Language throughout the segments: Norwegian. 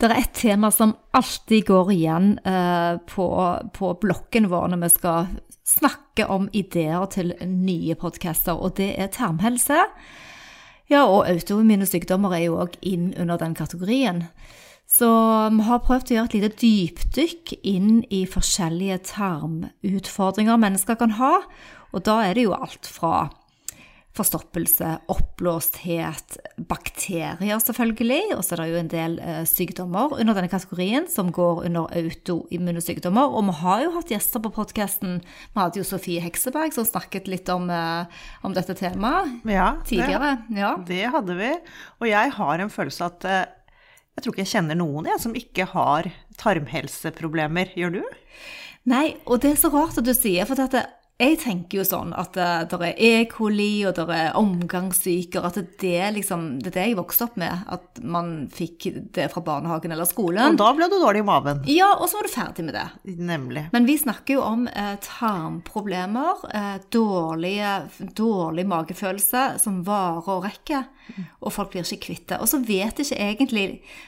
Det er et tema som alltid går igjen eh, på, på blokken vår når vi skal snakke om ideer til nye podcaster, og det er tarmhelse. Ja, og autoimmune sykdommer er jo òg inn under den kategorien. Så vi har prøvd å gjøre et lite dypdykk inn i forskjellige tarmutfordringer mennesker kan ha. Og da er det jo alt fra forstoppelse, oppblåsthet, bakterier selvfølgelig, og så er det jo en del eh, sykdommer under denne kategorien som går under autoimmune sykdommer. Og vi har jo hatt gjester på podkasten. Vi hadde jo Sofie Hekseberg som snakket litt om, eh, om dette temaet Ja, tidligere. Ja. Det, det hadde vi. Og jeg har en følelse at eh, jeg tror ikke jeg kjenner noen jeg, som ikke har tarmhelseproblemer. Gjør du? Nei, og det er så rart at du sier, for dette jeg tenker jo sånn at det er E. coli og det er omgangssyker, at det er liksom det er det jeg vokste opp med. At man fikk det fra barnehagen eller skolen. Og da ble du dårlig i maven. Ja, og så var du ferdig med det. Nemlig. Men vi snakker jo om eh, tarmproblemer, eh, dårlige, dårlig magefølelse som varer og rekker, og folk blir ikke kvitt det. Og så vet ikke egentlig,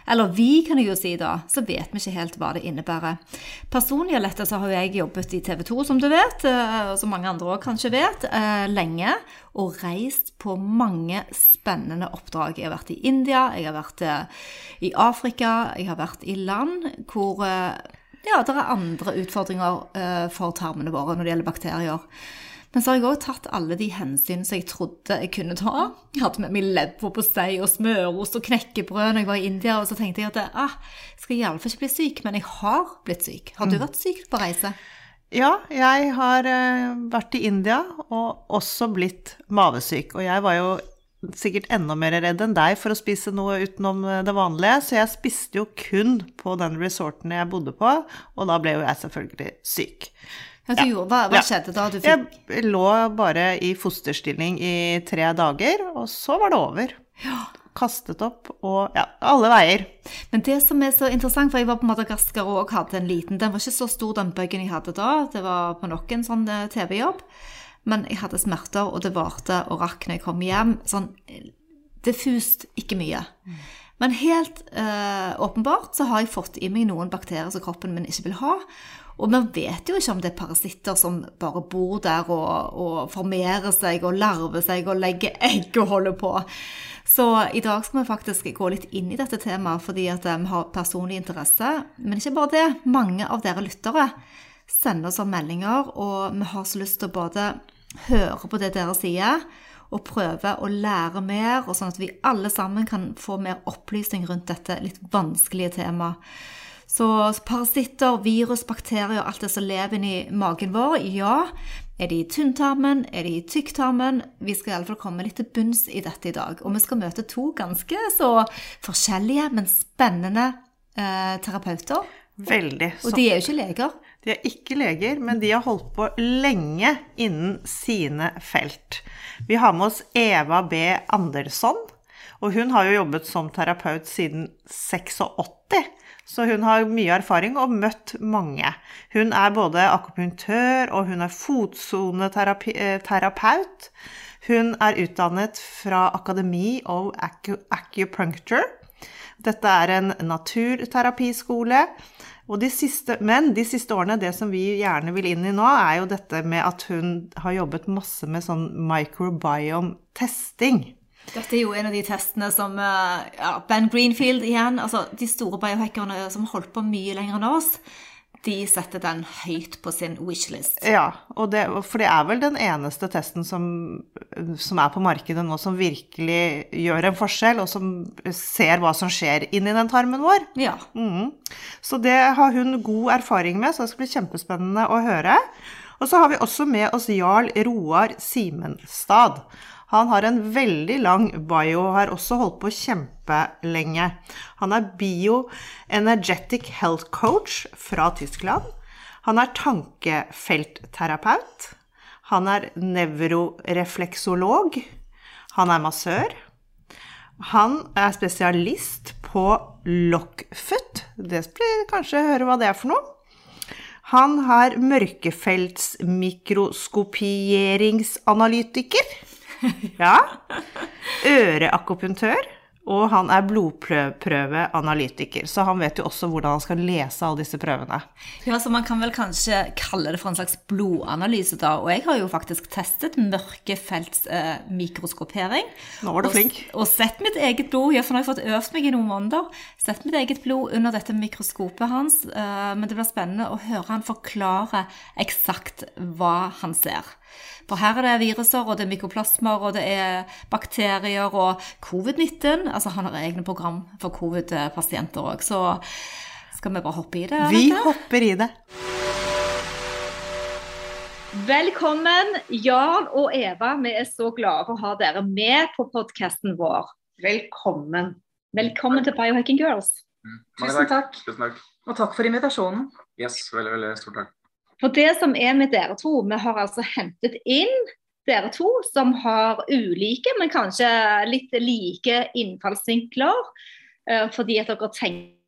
eller vi kan jo si da, så vet vi ikke helt hva det innebærer. Personlig og lett så har jo jeg jobbet i TV 2, som du vet. Eh, som mange andre òg kanskje vet, eh, lenge og reist på mange spennende oppdrag. Jeg har vært i India, jeg har vært eh, i Afrika, jeg har vært i land hvor eh, ja, det er andre utfordringer for tarmene våre når det gjelder bakterier. Men så har jeg òg tatt alle de hensyn som jeg trodde jeg kunne ta. Jeg hadde med meg leverpostei og smørost og knekkebrød når jeg var i India, og så tenkte jeg at ah, jeg skal iallfall ikke bli syk, men jeg har blitt syk. Har du vært syk på reise? Ja, jeg har uh, vært i India og også blitt mavesyk. Og jeg var jo sikkert enda mer redd enn deg for å spise noe utenom det vanlige, så jeg spiste jo kun på den resorten jeg bodde på, og da ble jo jeg selvfølgelig syk. Ja, du hva, hva Ja. skjedde da? Du fikk Jeg lå bare i fosterstilling i tre dager, og så var det over. Kastet opp og ja, alle veier. Men det som er så interessant, for jeg var på Madagaskar og hadde en liten Den var ikke så stor, den bøygen jeg hadde da. Det var på nok en sånn eh, TV-jobb. Men jeg hadde smerter, og det varte og rakk når jeg kom hjem. Sånn diffust, ikke mye. Men helt eh, åpenbart så har jeg fått i meg noen bakterier som kroppen min ikke vil ha. Og man vet jo ikke om det er parasitter som bare bor der og, og formerer seg og larver seg og legger egg og holder på. Så i dag skal vi faktisk gå litt inn i dette temaet fordi at eh, vi har personlig interesse. Men ikke bare det. Mange av dere lyttere sender oss om meldinger, og vi har så lyst til å både høre på det dere sier, og prøve å lære mer, og sånn at vi alle sammen kan få mer opplysning rundt dette litt vanskelige temaet. Så parasitter, virus, bakterier, alt det som lever inni magen vår, ja. Er de i tynntarmen? Er de i tykktarmen? Vi skal iallfall komme litt til bunns i dette i dag. Og vi skal møte to ganske så forskjellige, men spennende eh, terapeuter. Veldig. Og de er jo ikke leger. De er ikke leger, men de har holdt på lenge innen sine felt. Vi har med oss Eva B. Andersson, og hun har jo jobbet som terapeut siden 86. Så hun har mye erfaring og møtt mange. Hun er både akupunktør og hun er fotsoneterapeut. Hun er utdannet fra Akademi of Acu Acupuncture. Dette er en naturterapiskole. De siste, men de siste årene, det som vi gjerne vil inn i nå, er jo dette med at hun har jobbet masse med sånn microbiome-testing. Dette er jo en av de testene som eh, ja, Ben Greenfield igjen, altså de store biohackerne som har holdt på mye lenger enn oss, de setter den høyt på sin wishlist. Ja, det, for det er vel den eneste testen som, som er på markedet nå som virkelig gjør en forskjell, og som ser hva som skjer inni den tarmen vår. Ja. Mm. Så det har hun god erfaring med, så det skal bli kjempespennende å høre. Og så har vi også med oss Jarl Roar Simenstad. Han har en veldig lang bio og har også holdt på kjempelenge. Han er bioenergetic health coach fra Tyskland. Han er tankefeltterapeut. Han er nevrorefleksolog. Han er massør. Han er spesialist på lockfoot. Det blir kanskje høre hva det er for noe. Han har mørkefeltsmikroskopieringsanalytiker. Ja. Øreakupunktør. Og han er blodprøveanalytiker, så han vet jo også hvordan han skal lese alle disse prøvene. Ja, så Man kan vel kanskje kalle det for en slags blodanalyse, da. Og jeg har jo faktisk testet mørkefeltsmikroskopering. Eh, Nå var du flink. Og, og sett mitt eget blod, ja, for nå har jeg fått øvd meg i noen måneder. Sett mitt eget blod under dette mikroskopet hans. Eh, men det blir spennende å høre han forklare eksakt hva han ser. For her er det viruser, og det er mykoplasmer, og det er bakterier og covid-19. Altså han har egne program for covid-pasienter òg, så skal vi bare hoppe i det? Vi hopper i det. Velkommen, Jarl og Eva. Vi er så glade for å ha dere med på podkasten vår. Velkommen. Velkommen til Biohacking Girls. Mm. Tusen takk. Tusen takk. Og takk for invitasjonen. Yes, veldig, veldig stor takk. For det som er med dere to, vi har altså hentet inn dere to som har ulike, men kanskje litt like innfallsvinkler. eh, Fordi at dere tenker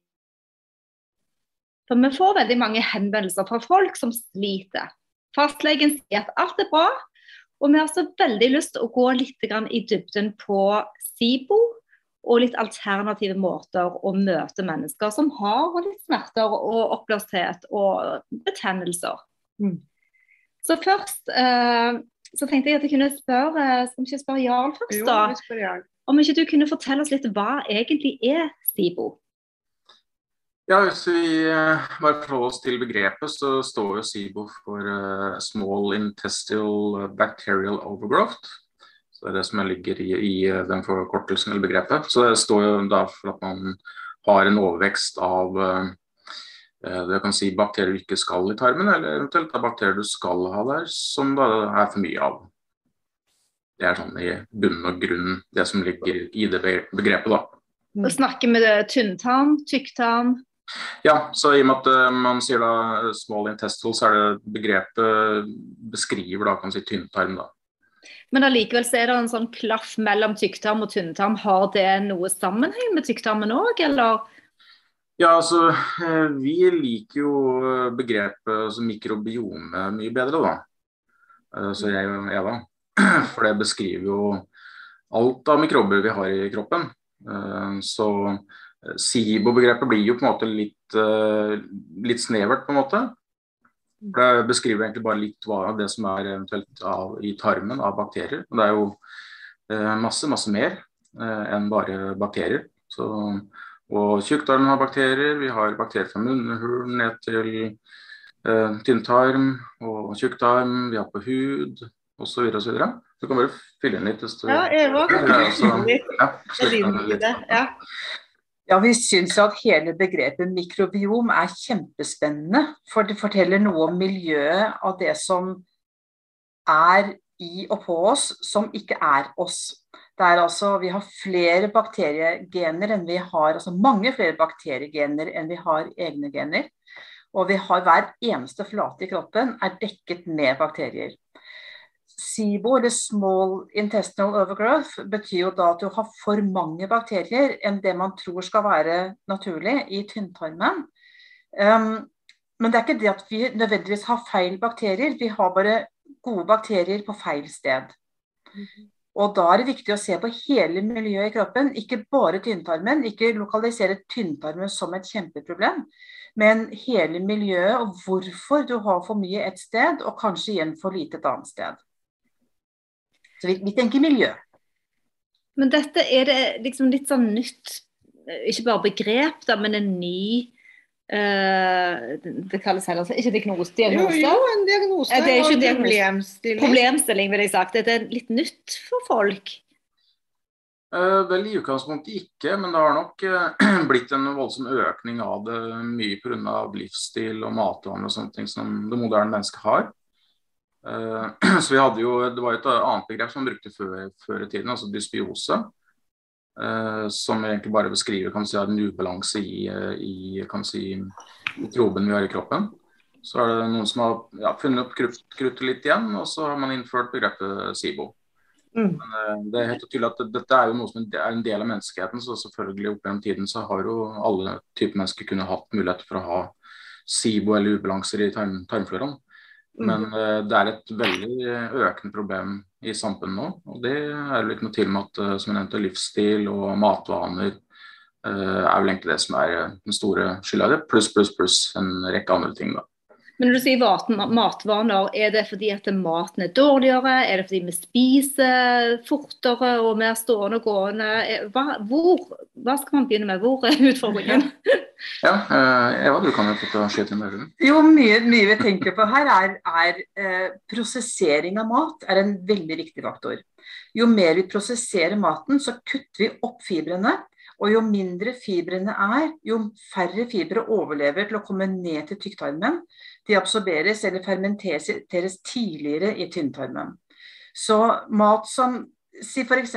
For vi får veldig mange henvendelser fra folk som sliter. Fastlegen sier at alt er bra, og vi har så veldig lyst til å gå litt i dybden på SIBO og litt alternative måter å møte mennesker som har litt smerter og oppblåsthet og betennelser. Mm. Så først eh, så tenkte jeg at jeg kunne spørre Skal vi ikke spørre Jarl først, da? Om ikke du kunne fortelle oss litt hva egentlig er SIBO? Ja, Hvis vi eh, bare forholder oss til begrepet, så står jo SIBO for eh, Small Intestinal Bacterial Overgrowth. Det er det som ligger i, i den forkortelsen eller begrepet. Så det står jo da for at man har en overvekst av eh, det kan si bakterier du ikke skal i tarmen, eller eventuelt det er bakterier du skal ha der, som det er for mye av. Det er sånn i bunn og grunn det som ligger i det begrepet, da. Og snakker med tynntann, tykktann? Ja, så i og med at eh, man sier da eh, small intestinal, så er det begrepet beskriver da, kan si tynntarm, da. Men allikevel er det en sånn klaff mellom tykktarm og tynntarm. Har det noe sammenheng med tykktarmen òg, eller? Ja, altså eh, vi liker jo eh, begrepet altså, mikrobiome mye bedre, da. Eh, Så jeg og Eva. For det beskriver jo alt av mikrober vi har i kroppen. Så SIBO-begrepet blir jo på en måte litt, litt snevert, på en måte. Det beskriver egentlig bare litt hva det som er eventuelt av, i tarmen av bakterier. Og det er jo eh, masse, masse mer eh, enn bare bakterier. Så, og tjukktarmen har bakterier. Vi har bakterier fra munnhulen ned til eh, tynntarm og tjukktarm. Vi har på hud osv. osv. Du kan bare fylle inn litt. Ja, Eva, kan Ja, ja, Ja, Vi syns at hele begrepet mikrobiom er kjempespennende. For det forteller noe om miljøet av det som er i og på oss, som ikke er oss. Det er altså, Vi har flere bakteriegener enn vi har, altså mange flere bakteriegener enn vi har egne gener. Og vi har hver eneste flate i kroppen er dekket med bakterier. SIBO, eller Small Intestinal Overgrowth, betyr jo da at du har for mange bakterier enn det man tror skal være naturlig i tynntarmen. Um, men det er ikke det at vi nødvendigvis har feil bakterier, vi har bare gode bakterier på feil sted. Og da er det viktig å se på hele miljøet i kroppen, ikke bare tynntarmen. Ikke lokalisere tynntarmen som et kjempeproblem, men hele miljøet og hvorfor du har for mye et sted, og kanskje igjen for lite et annet sted. Så vi, vi tenker miljø. Men dette er det liksom litt sånn nytt, eh, ikke bare begrep, da, men en ny Uh, Det kalles heller ikke diagnose. Diagnose. jo, en diagnose Eh, det er ikke en diagnose. problemstilling. Problemstilling, vil jeg sagt. Det er litt nytt for folk. Uh, vel, i utgangspunktet ikke, men det har nok uh, blitt en voldsom økning av det mye pga. livsstil og matvaner og sånne ting som det moderne mennesket har. Eh, så vi hadde jo, Det var et annet begrep som man brukte før, før i tiden, altså dysbiose. Uh, som egentlig bare beskriver kan si, en ubalanse i, i kan si, mikroben vi har i kroppen. Så er det noen som har ja, funnet opp krutt, kruttet litt igjen, og så har man innført begrepet SIBO. Mm. Men det er helt tydelig at dette er jo noe som er en del av menneskeheten, så selvfølgelig opp gjennom tiden så har jo alle typer mennesker kunnet hatt mulighet for å ha SIBO eller ubalanser i tarm, tarmfloraen. Men uh, det er et veldig økende problem i samfunnet nå. Og det er vel ikke noe til med at uh, som jeg nevnte, livsstil og matvaner er vel egentlig det som er den store skylda i det. Pluss, pluss, pluss en rekke andre ting. da. Men når du sier matvaner, er det fordi at maten er dårligere? Er det fordi vi spiser fortere og mer stående og gående? Hva, hvor, hva skal man begynne med? Hvor er utfordringen? Ja, uh, Eva, du kan jo få skyte med det. Jo, mye, mye, vi tenker på her, er, er uh, prosessering av mat er en veldig viktig faktor. Jo mer vi prosesserer maten, så kutter vi opp fibrene. Og jo mindre fibrene er, jo færre fibre overlever til å komme ned til tykktarmen. De absorberes eller fermenteres tidligere i tynntarmen. Så mat som Si f.eks.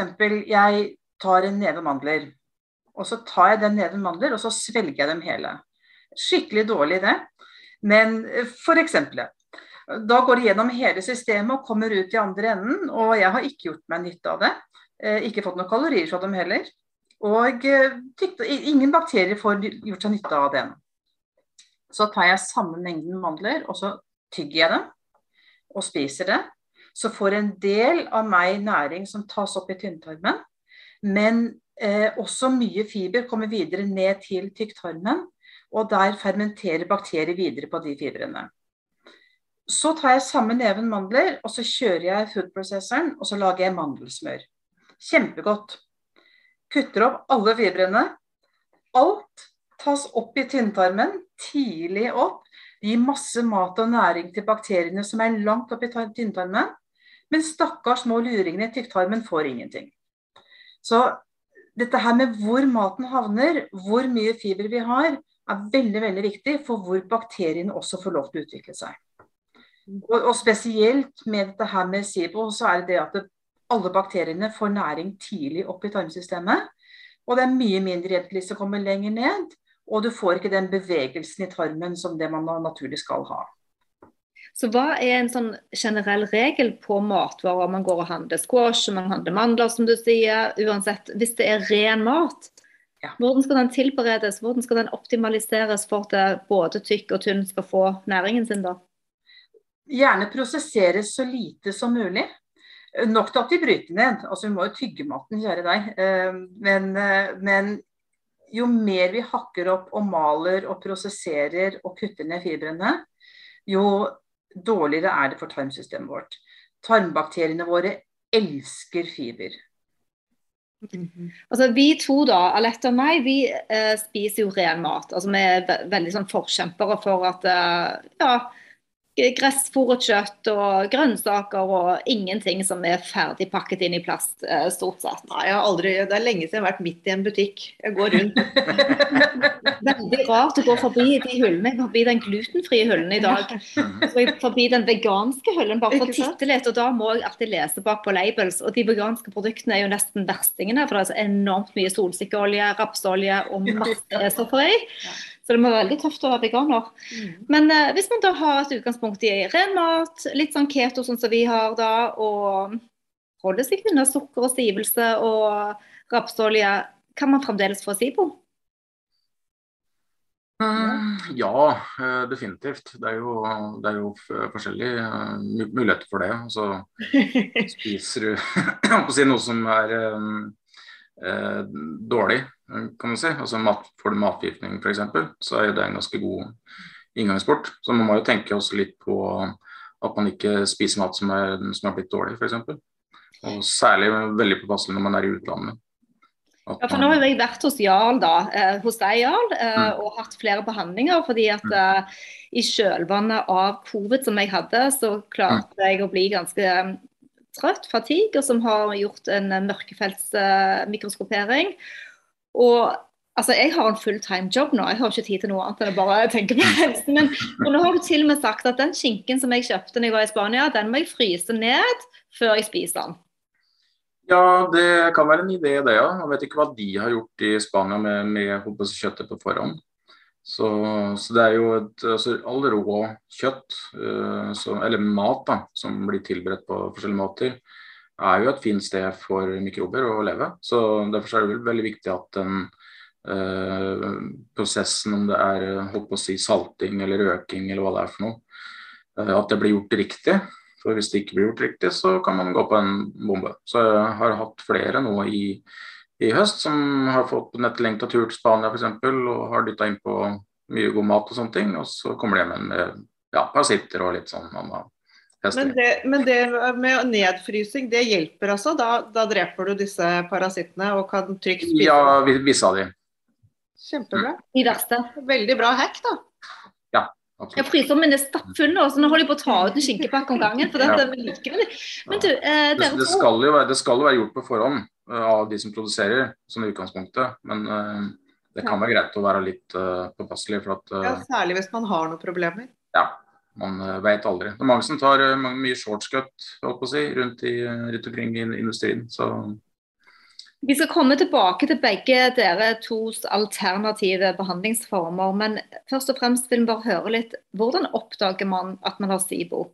jeg tar en neve mandler. Og så tar jeg den neven mandler, og så svelger jeg dem hele. Skikkelig dårlig det. Men f.eks. Da går det gjennom hele systemet og kommer ut i andre enden. Og jeg har ikke gjort meg nytte av det. Eh, ikke fått noen kalorier fra dem heller. Og eh, ingen bakterier får gjort seg nytte av den. Så tar jeg samme mengden mandler, og så tygger jeg dem og spiser det. Så får en del av meg næring som tas opp i tynntarmen. Men eh, også mye fiber kommer videre ned til tykktarmen, og der fermenterer bakterier videre på de fibrene. Så tar jeg samme neven mandler, og så kjører jeg food processoren, og så lager jeg mandelsmør. Kjempegodt kutter opp alle fibrene. Alt tas opp i tynntarmen, tidlig opp. Gir masse mat og næring til bakteriene som er langt opp i tynntarmen. Men stakkars små luringene i tykktarmen får ingenting. Så dette her med hvor maten havner, hvor mye fiber vi har, er veldig veldig viktig for hvor bakteriene også får lov til å utvikle seg. Og, og spesielt med dette her med SIBO, så er det det at det, alle bakteriene får næring tidlig opp i tarmsystemet. Og det er mye mindre gjentkliss som kommer lenger ned. Og du får ikke den bevegelsen i tarmen som det man naturlig skal ha. Så hva er en sånn generell regel på matvarer? Man går og handler squash, man handler mandler, som du sier. Uansett, hvis det er ren mat, ja. hvordan skal den tilberedes? Hvordan skal den optimaliseres for at både tykk og tynn skal få næringen sin, da? Gjerne prosesseres så lite som mulig. Nok til at vi bryter ned. Altså, vi må jo tygge maten, kjære deg. Eh, men, eh, men, jo mer vi hakker opp og maler og prosesserer og kutter ned fibrene, jo dårligere er det for tarmsystemet vårt. Tarmbakteriene våre elsker fiber. Mm -hmm. Altså Vi to, da, Alette og meg, vi eh, spiser jo ren mat. Altså Vi er veldig sånn forkjempere for at eh, ja, gressfòret kjøtt og grønnsaker og ingenting som er ferdig pakket inn i plast, eh, stort sett. Nei, jeg har aldri, Det er lenge siden jeg har vært midt i en butikk. Jeg går rundt. Veldig rart å gå forbi de hyllene, forbi den glutenfrie hyllen i dag. Forbi den veganske hyllen bare for å titte litt, og da må jeg alltid lese bak på labels. Og de veganske produktene er jo nesten verstingene, for det er så enormt mye solsikkeolje, rapsolje og masse stoffer i. Så det må være veldig tøft å være veganer. Mm. Men eh, hvis man da har et utgangspunkt i ren mat, litt sånn keto sånn som vi har da, og holder seg unna sukker og stivelse og rapsolje, kan man fremdeles få SIBO? Mm, ja, eh, definitivt. Det er jo, det er jo forskjellige uh, muligheter for det. Så spiser du si, noe som er um, uh, dårlig, kan man si. Altså mat, Får du matforgiftning f.eks., så er det en ganske god inngangsport. Så man må jo tenke også litt på at man ikke spiser mat som er, som er blitt dårlig, f.eks. Og særlig veldig påpasselig når man er i utlandet. Ja, for Nå har jeg vært hos Jarl, da, eh, hos deg Jarl, eh, mm. og hatt flere behandlinger. fordi at mm. eh, i kjølvannet av covid som jeg hadde, så klarte mm. jeg å bli ganske trøtt, fatigue, og som har gjort en mørkefeltsmikroskopering. Og Altså, Jeg har en fulltime jobb nå, jeg har ikke tid til noe annet enn å bare tenke på helsen min. Og nå har du til og med sagt at den skinken som jeg kjøpte når jeg var i Spania, den må jeg fryse ned før jeg spiser den. Ja, det kan være en idé det, ja. Jeg vet ikke hva de har gjort i Spania med, med kjøttet på forhånd. Så, så, det er jo et, altså, all rå kjøtt, uh, så, eller mat, da, som blir tilberedt på forskjellige måter, er jo et fint sted for mikrober å leve. Så Derfor er det vel veldig viktig at den eh, prosessen, om det er holdt på å si salting eller røking eller hva det er for noe, eh, at det blir gjort riktig. For Hvis det ikke blir gjort riktig, så kan man gå på en bombe. Så jeg har hatt flere nå i i høst som har fått nettlengt tur til Spania f.eks. og har dytta inn på mye god mat og sånne ting. Og så kommer de hjem med ja, parasitter og litt sånn. Men det, men det, med nedfrysing, det hjelper altså? Da, da, dreper du disse parasittene og kan trygt spise? Ja, visse av de. Kjempebra. De verste. Veldig bra hack, da. Ja. Absolutt. Jeg fryser, men det er stappfull nå, så nå holder jeg på å ta ut en skinkepakke om gangen. for dette ja. liker vi. Men du, eh, det, det, skal jo være, det skal jo være gjort på forhånd uh, av de som produserer, som i utgangspunktet. Men uh, det kan være greit å være litt uh, påpasselig. For at, ja, særlig hvis man har noen problemer. Ja, man veit vet aldri. Det er mange som tar mye shortscut si, rundt, i, rundt omkring i industrien. så vi skal komme tilbake til begge dere tos alternative behandlingsformer. Men først og fremst vil vi bare høre litt hvordan oppdager man at man har SIBO?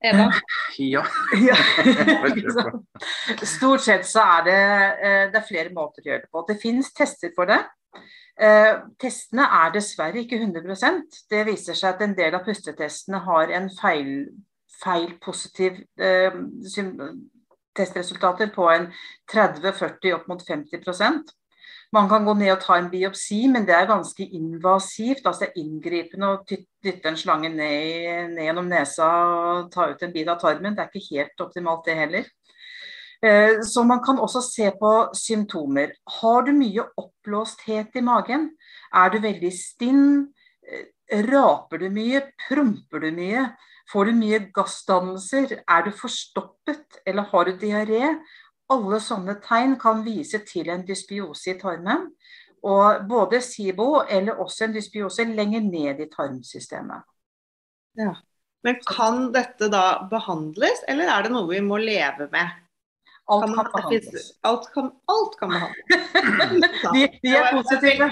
Eva? Ja. ja. Stort sett så er det, eh, det er flere måter å gjøre det på. Det finnes tester for det. Eh, testene er dessverre ikke 100% Det viser seg at en del av pustetestene har en feil, feil positiv eh, testresultater på en 30-40 opp mot 50% Man kan gå ned og ta en biopsi, men det er ganske invasivt. altså det er Inngripende å dytte en slange ned, ned, gjennom nesa og ta ut en bit av tarmen. Det er ikke helt optimalt, det heller. Eh, så man kan også se på symptomer. Har du mye oppblåsthet i magen? Er du veldig stinn? Eh, raper du mye? Promper du mye? Får du mye gassdannelser? Er du forstoppet, eller har du diaré? Alle sånne tegn kan vise til en dysbiose i tarmen. Og både SIBO eller også en dysbiose lenger ned i tarmsystemet. Ja. Men kan dette da behandles, eller er det noe vi må leve med? Alt kan, kan behandles. Alt kan, alt kan behandles. de, de, er positive.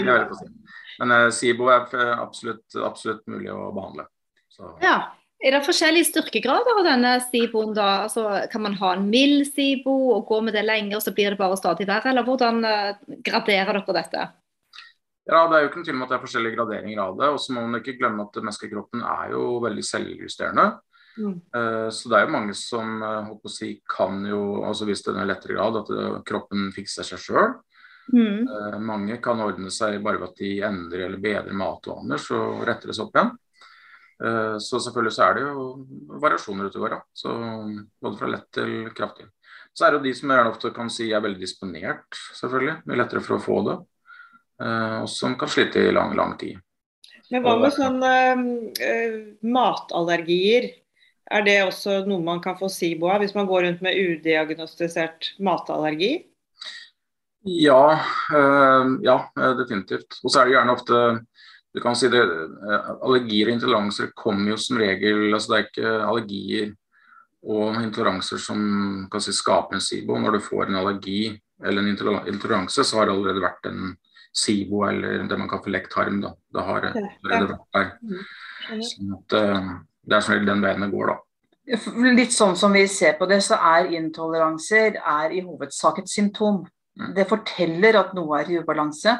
Men uh, SIBO er absolutt, absolutt mulig å behandle. Så. Ja. Er det forskjellige styrkegrader av denne SIBOen? da? Altså, kan man ha en mild SIBO og gå med det lenger, så blir det bare stadig verre? Eller hvordan uh, graderer dere dette? Ja, Det er jo ikke noen tvil om at det er forskjellige graderinger av det. Og så må man ikke glemme at menneskekroppen er jo veldig selvjusterende. Mm. Uh, så det er jo mange som håper å si, kan jo, altså hvis det er en lettere grad, at uh, kroppen fikser seg sjøl. Mm. mange kan ordne seg bare ved at de endrer eller bedrer matvaner, så retter det seg opp igjen. Eh, så selvfølgelig så er det jo variasjoner utover. Da. Så både fra lett til kraftig. Så er det jo de som gjerne ofte kan si er veldig disponert, selvfølgelig. Mye lettere for å få det. Eh, og som kan slite i lang, lang tid. Men hva med sånne uh, matallergier? Er det også noe man kan få SIBO av hvis man går rundt med udiagnostisert matallergi? Ja, øh, ja definitivt. Og så er det gjerne ofte du kan si det, eh, Allergier og intoleranser kommer jo som regel altså Det er ikke allergier og intoleranser som kan si, skaper en SIBO. Når du får en allergi eller en intoleranse, så har det allerede vært en SIBO eller det man kan få lekt tarm. Da. Det har allerede vært der. Mm. Sånn at, eh, det er som regel den veien det går, da. Litt sånn som vi ser på det, så er intoleranser er i hovedsak et symptom. Det forteller at noe er i ubalanse.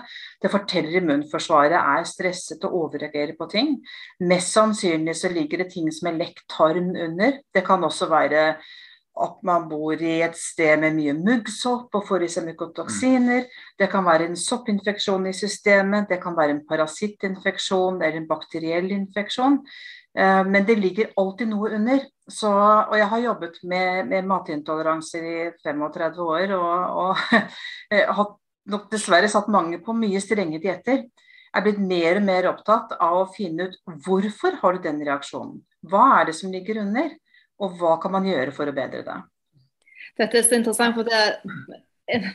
Det forteller immunforsvaret er stresset og overreagerer på ting. Mest sannsynlig så ligger det ting som er lekk tarm under. Det kan også være at man bor i et sted med mye muggsopp og får i seg mykotoksiner. Det kan være en soppinfeksjon i systemet, det kan være en parasittinfeksjon eller en bakteriell infeksjon. Eh, men det ligger alltid noe under. Så, og jeg har jobbet med, med matintoleranser i 35 år og, og har nok dessverre satt mange på mye strenge dietter. Jeg er blitt mer og mer opptatt av å finne ut hvorfor har du den reaksjonen. Hva er det som ligger under, og hva kan man gjøre for å bedre det. Dette er så interessant, for det,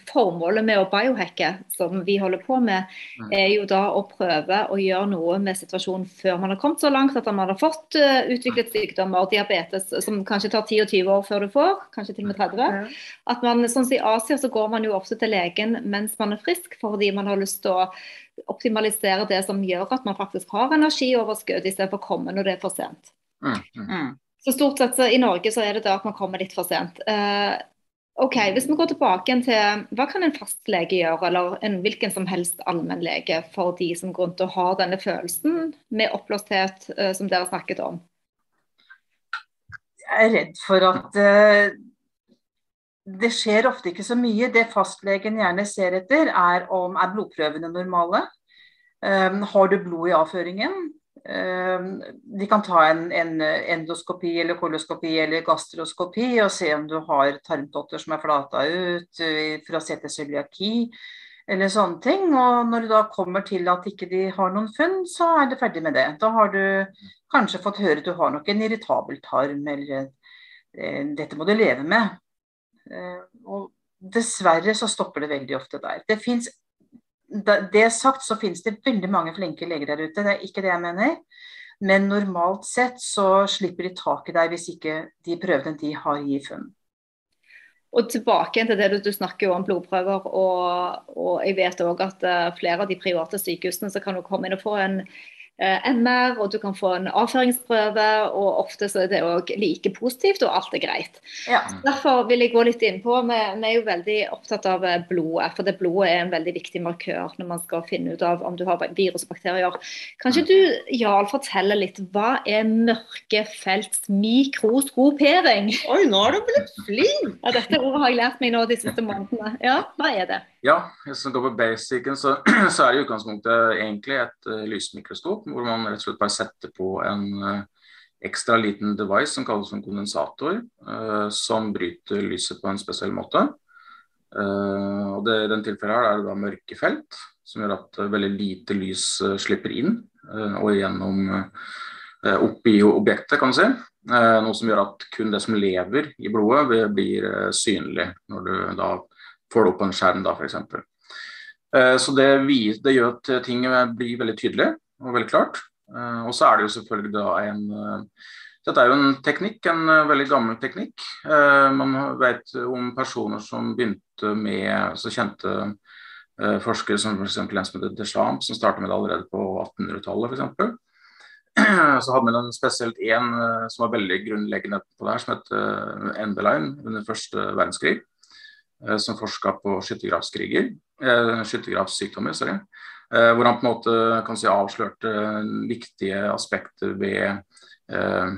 formålet med å biohacke, som vi holder på med, Mm. er jo da å prøve å gjøre noe med situasjonen før man har kommet så langt at man har fått eh, utviklet sykdommer, diabetes, som kanskje tar 10-20 år før du får, kanskje til og med 30. At man, sånn som I Asia så går man jo ofte til legen mens man er frisk, fordi man har lyst til å optimalisere det som gjør at man faktisk har energioverskudd, istedenfor å komme når det er for sent. Mm, mm. Mm. Så stort sett så i Norge så er det da at man kommer litt for sent. Eh, ok, Hvis vi går tilbake til hva kan en fastlege gjøre, eller en hvilken som helst allmennlege, for de som går rundt og har denne følelsen med oppblåsthet eh, som dere snakket om? Jeg er redd for at uh, det skjer ofte ikke så mye. Det fastlegen gjerne ser etter, er om er blodprøvene normale. Um, har du blod i avføringen? Um, de kan ta en, en endoskopi eller koloskopi eller gastroskopi og se om du har tarmtotter som er flata ut, uh, for å se til cøliaki eller sånne ting. Og når du da kommer til at ikke de har noen funn, så er det ferdig med det. Da har du kanskje fått høre at du har nok en irritabel tarm, eller eh, dette må du leve med. Eh, og dessverre så stopper det veldig ofte der. Det finnes da- det sagt så finnes det veldig mange flinke leger der ute, det er ikke det jeg mener. Men normalt sett så slipper de taket der hvis ikke de prøvene de har gir funn. Og tilbake til det du, du snakker om blodprøver, og, og jeg vet òg at eh, flere av de private sykehusene så kan du komme inn og få en MR, og du kan få en avføringsprøve, og ofte så er det òg like positivt, og alt er greit. Ja. Derfor vil jeg gå litt innpå. Vi, vi er jo veldig opptatt av eh, blodet, for det blodet er en veldig viktig markør når man skal finne ut av om du har virusbakterier. Kan ikke Kanskje du, Jarl, fortelle litt hva er mørkefelts mikroskopering? Oi, nå er du blitt flink! Ja, dette ordet har jeg lært meg nå de siste månedene. Ja, hva er det? Ja, hvis man går på basicen, så, så er det i utgangspunktet egentlig et uh, lysmikroskop, hvor man rett og slett bare setter på en uh, ekstra liten device som kalles en kondensator, uh, som bryter lyset på en spesiell måte. Uh, og det, I den tilfellet her er det da mørkefelt, som gjør at veldig lite lys slipper inn og gjennom opp i objektet, kan du si. Noe som gjør at kun det som lever i blodet, blir, synlig når du da får det opp på en skjerm, f.eks. Så det, det gjør at ting blir veldig tydelig og veldig klart. Uh, og så er det jo selvfølgelig da en uh, dette er jo en teknikk, en uh, veldig gammel teknikk. Man vet om personer som begynte med så kjente uh, forskere som f.eks. en som heter Deschamps, som startet med det allerede på 1800-tallet f.eks. Så hadde man spesielt uh, som var veldig grunnleggende på det her, som het Endeline under første verdenskrig. Som forska på skyttergravskriger, skyttergravssykdommer, sorry. Uh, hvor han på en måte kan si avslørte viktige aspekter ved eh,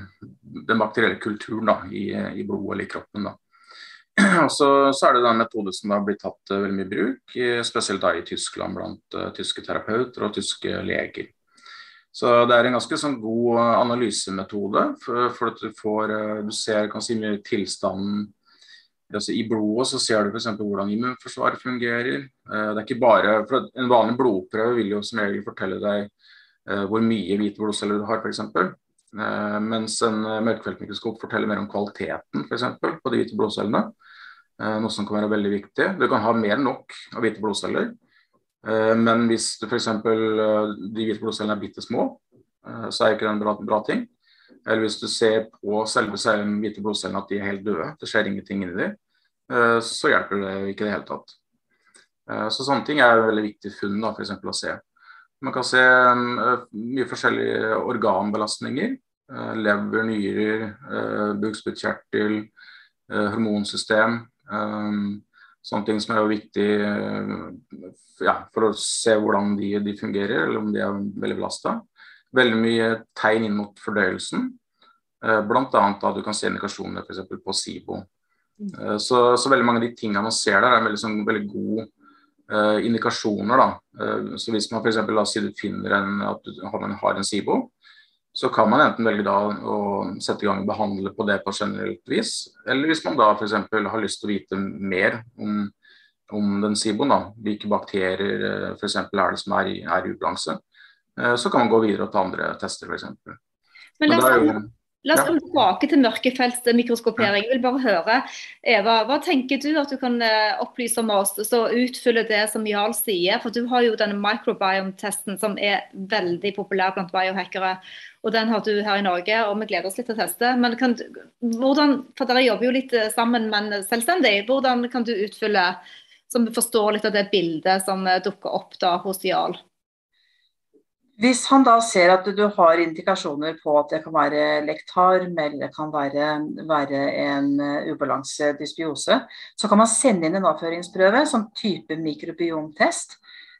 den bakterielle kulturen da, i, i blodet eller i kroppen. Og så, så er det en metode som har blitt tatt eh, veldig mye bruk, spesielt da i Tyskland blant uh, tyske terapeuter og tyske leger. Så det er en ganske sånn god eh, analysemetode, for, for at du får eh, Du ser kan si mye tilstanden altså I blodet så ser du f.eks. hvordan immunforsvaret fungerer. Eh, det er ikke bare, for En vanlig blodprøve vil jo som regel fortelle deg eh, hvor mye hvite blodceller du har, f.eks. Uh, mens en mørkfeltmikroskop forteller mer om kvaliteten for eksempel, på de hvite blodcellene. Noe som kan være veldig viktig. Du kan ha mer enn nok av hvite blodceller. Men hvis f.eks. De hvite blodcellene er bitte små, så er ikke det en bra, bra ting. Eller hvis du ser på selve hvite blodcellene at de er helt døde, det skjer ingenting inni dem, uh, så hjelper det ikke i det hele tatt. Uh, så sånne ting er veldig viktig funn da, for å se. Man kan se uh, mye forskjellige organbelastninger. Lever, nyrer, bukspyttkjertel, hormonsystem. Sånne ting som er viktig ja, for å se hvordan de, de fungerer, eller om de er veldig belasta. Veldig mye tegn inn mot fordøyelsen. Uh, Bl.a. da du kan se indikasjoner for på SIBO. Uh, så, så veldig mange av de tingene man ser der, er veldig, sånn, veldig gode uh, indikasjoner. Da. Uh, så Hvis man eksempel, la oss si du finner en, at du har, en SIBO, så kan man enten velge da å sette i gang og behandle på det på generelt vis. Eller hvis man da f.eks. har lyst til å vite mer om, om den SIBO-en, hvilke bakterier eh, for eksempel er det som er i, er i ubalanse, eh, så kan man gå videre og ta andre tester f.eks. Men la Men oss, jo La oss Ja. komme tilbake til mørkefeltsmikroskopering. Jeg vil bare høre, Eva, hva tenker du at du kan eh, opplyse om oss, så utfylle det som Jarl sier? For du har jo denne microbiome-testen som er veldig populær blant biohackere. Og den har du her i Norge, og vi gleder oss litt til å teste. Men kan, hvordan, for dere jobber jo litt eh, sammen, men selvstendig. Hvordan kan du utfylle, så vi forstår litt av det bildet som eh, dukker opp da hos Jarl? Hvis han da ser at du har indikasjoner på at det kan være lektarm eller det kan være, være en eh, ubalanse dysbiose, så kan man sende inn en avføringsprøve som type mikrobiomtest.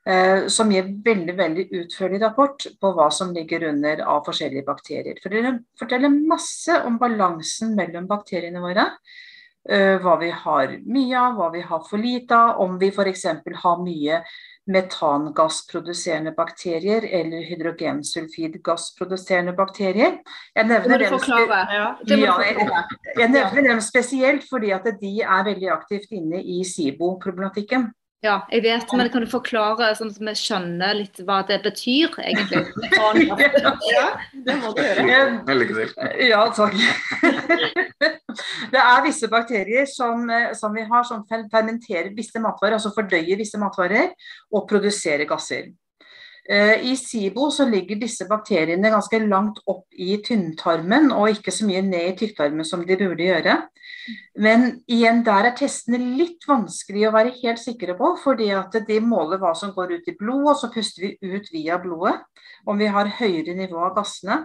eh, Som gir veldig veldig utførlig rapport på hva som ligger under av forskjellige bakterier. For det forteller masse om balansen mellom bakteriene våre. eh, Hva vi har mye av, hva vi har for lite av, om vi f.eks. har mye metangassproduserende bakterier eller hydrogensulfidgassproduserende bakterier. Jeg nevner dem, spe- Ja. Jeg nevner dem spesielt fordi at de er veldig aktivt inne i SIBO-problematikken. Ja, jeg vet, men kan du forklare sånn at vi skjønner litt hva det betyr, egentlig? ja, det må du gjøre. Lykke til. Ja, takk. Det er visse bakterier som, eh, som vi har som fermenterer visse matvarer, altså fordøyer visse matvarer og produserer gasser. Eh, I SIBO så ligger disse bakteriene ganske langt opp i tynntarmen og ikke så mye ned i tykktarmen som de burde gjøre. Men igjen, der er testene litt vanskelig å være helt sikre på, fordi at de måler hva som går ut i blodet, og så puster vi ut via blodet om vi har høyere nivå av gassene.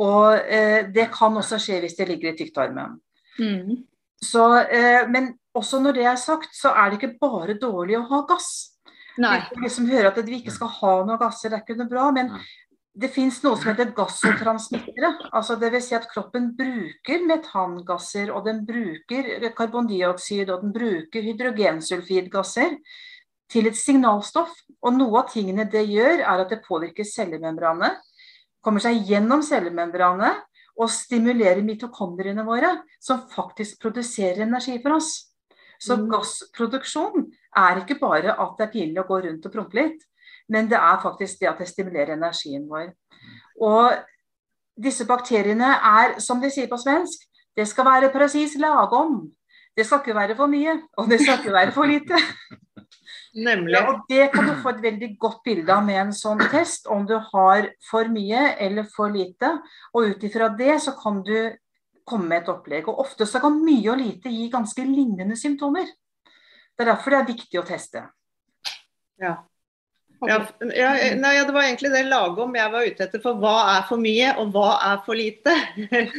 Og eh, det kan også skje hvis det ligger i tykktarmen. Mm. Så, eh, men også når det er sagt, så er det ikke bare dårlig å ha gass. Nei. Vi liksom hører at vi ikke skal ha noe gasser, det er ikke noe bra. Men. Det fins noe som heter gassotransmittere. Altså Dvs. Si at kroppen bruker metangasser, og den bruker karbondioksid, og den bruker hydrogensulfidgasser til et signalstoff. Og noe av tingene det gjør, er at det påvirker cellemembranet, kommer seg gjennom cellemembranet og stimulerer mitokondriene våre, som faktisk produserer energi for oss. Så Mm. gassproduksjon er ikke bare at det er pinlig å gå rundt og prompe litt, men det er faktisk det at det stimulerer energien vår. Og disse bakteriene er, som de sier på svensk, det skal være presis lagom. Det skal ikke være for mye, og det skal ikke være for lite. Nemlig. Ja, og Det kan du få et veldig godt bilde av med en sånn test, om du har for mye eller for lite. Og ut ifra det så kan du komme med et opplegg. Og ofte så kan mye og lite gi ganske lignende symptomer. Det er derfor det er viktig å teste. Ja. Ja, ja, nei, ja, det var egentlig det lagom jeg var ute etter. For hva er for mye, og hva er for lite?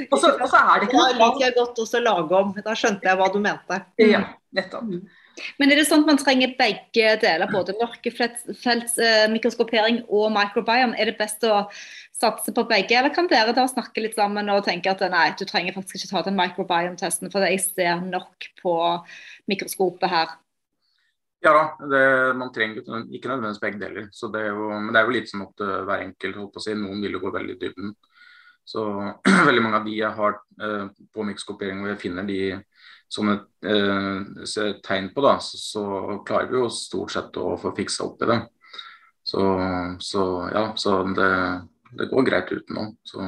Og så, og så er det ikke Da noe liker jeg godt også lagom. Da skjønte jeg hva du mente. Ja, nettopp. Men er det sånn at man trenger begge deler, både mørkefeltsmikroskopering og microbiome? Er det best å satse på begge, eller kan dere da snakke litt sammen og tenke at nei, du trenger faktisk ikke ta den microbiome-testen, for jeg ser nok på mikroskopet her? Ja da, det, man trenger ikke nødvendigvis begge deler. Det jo, men det er jo litt som at hver enkelt. holdt på å si. Noen vil jo gå veldig i dybden. Så veldig mange av de jeg har eh, på mikskopiering hvor jeg finner de sånne eh, se- tegn på, da, så, så klarer vi jo stort sett å få fiksa opp i det. Så, så ja, så det, det går greit utenom. Så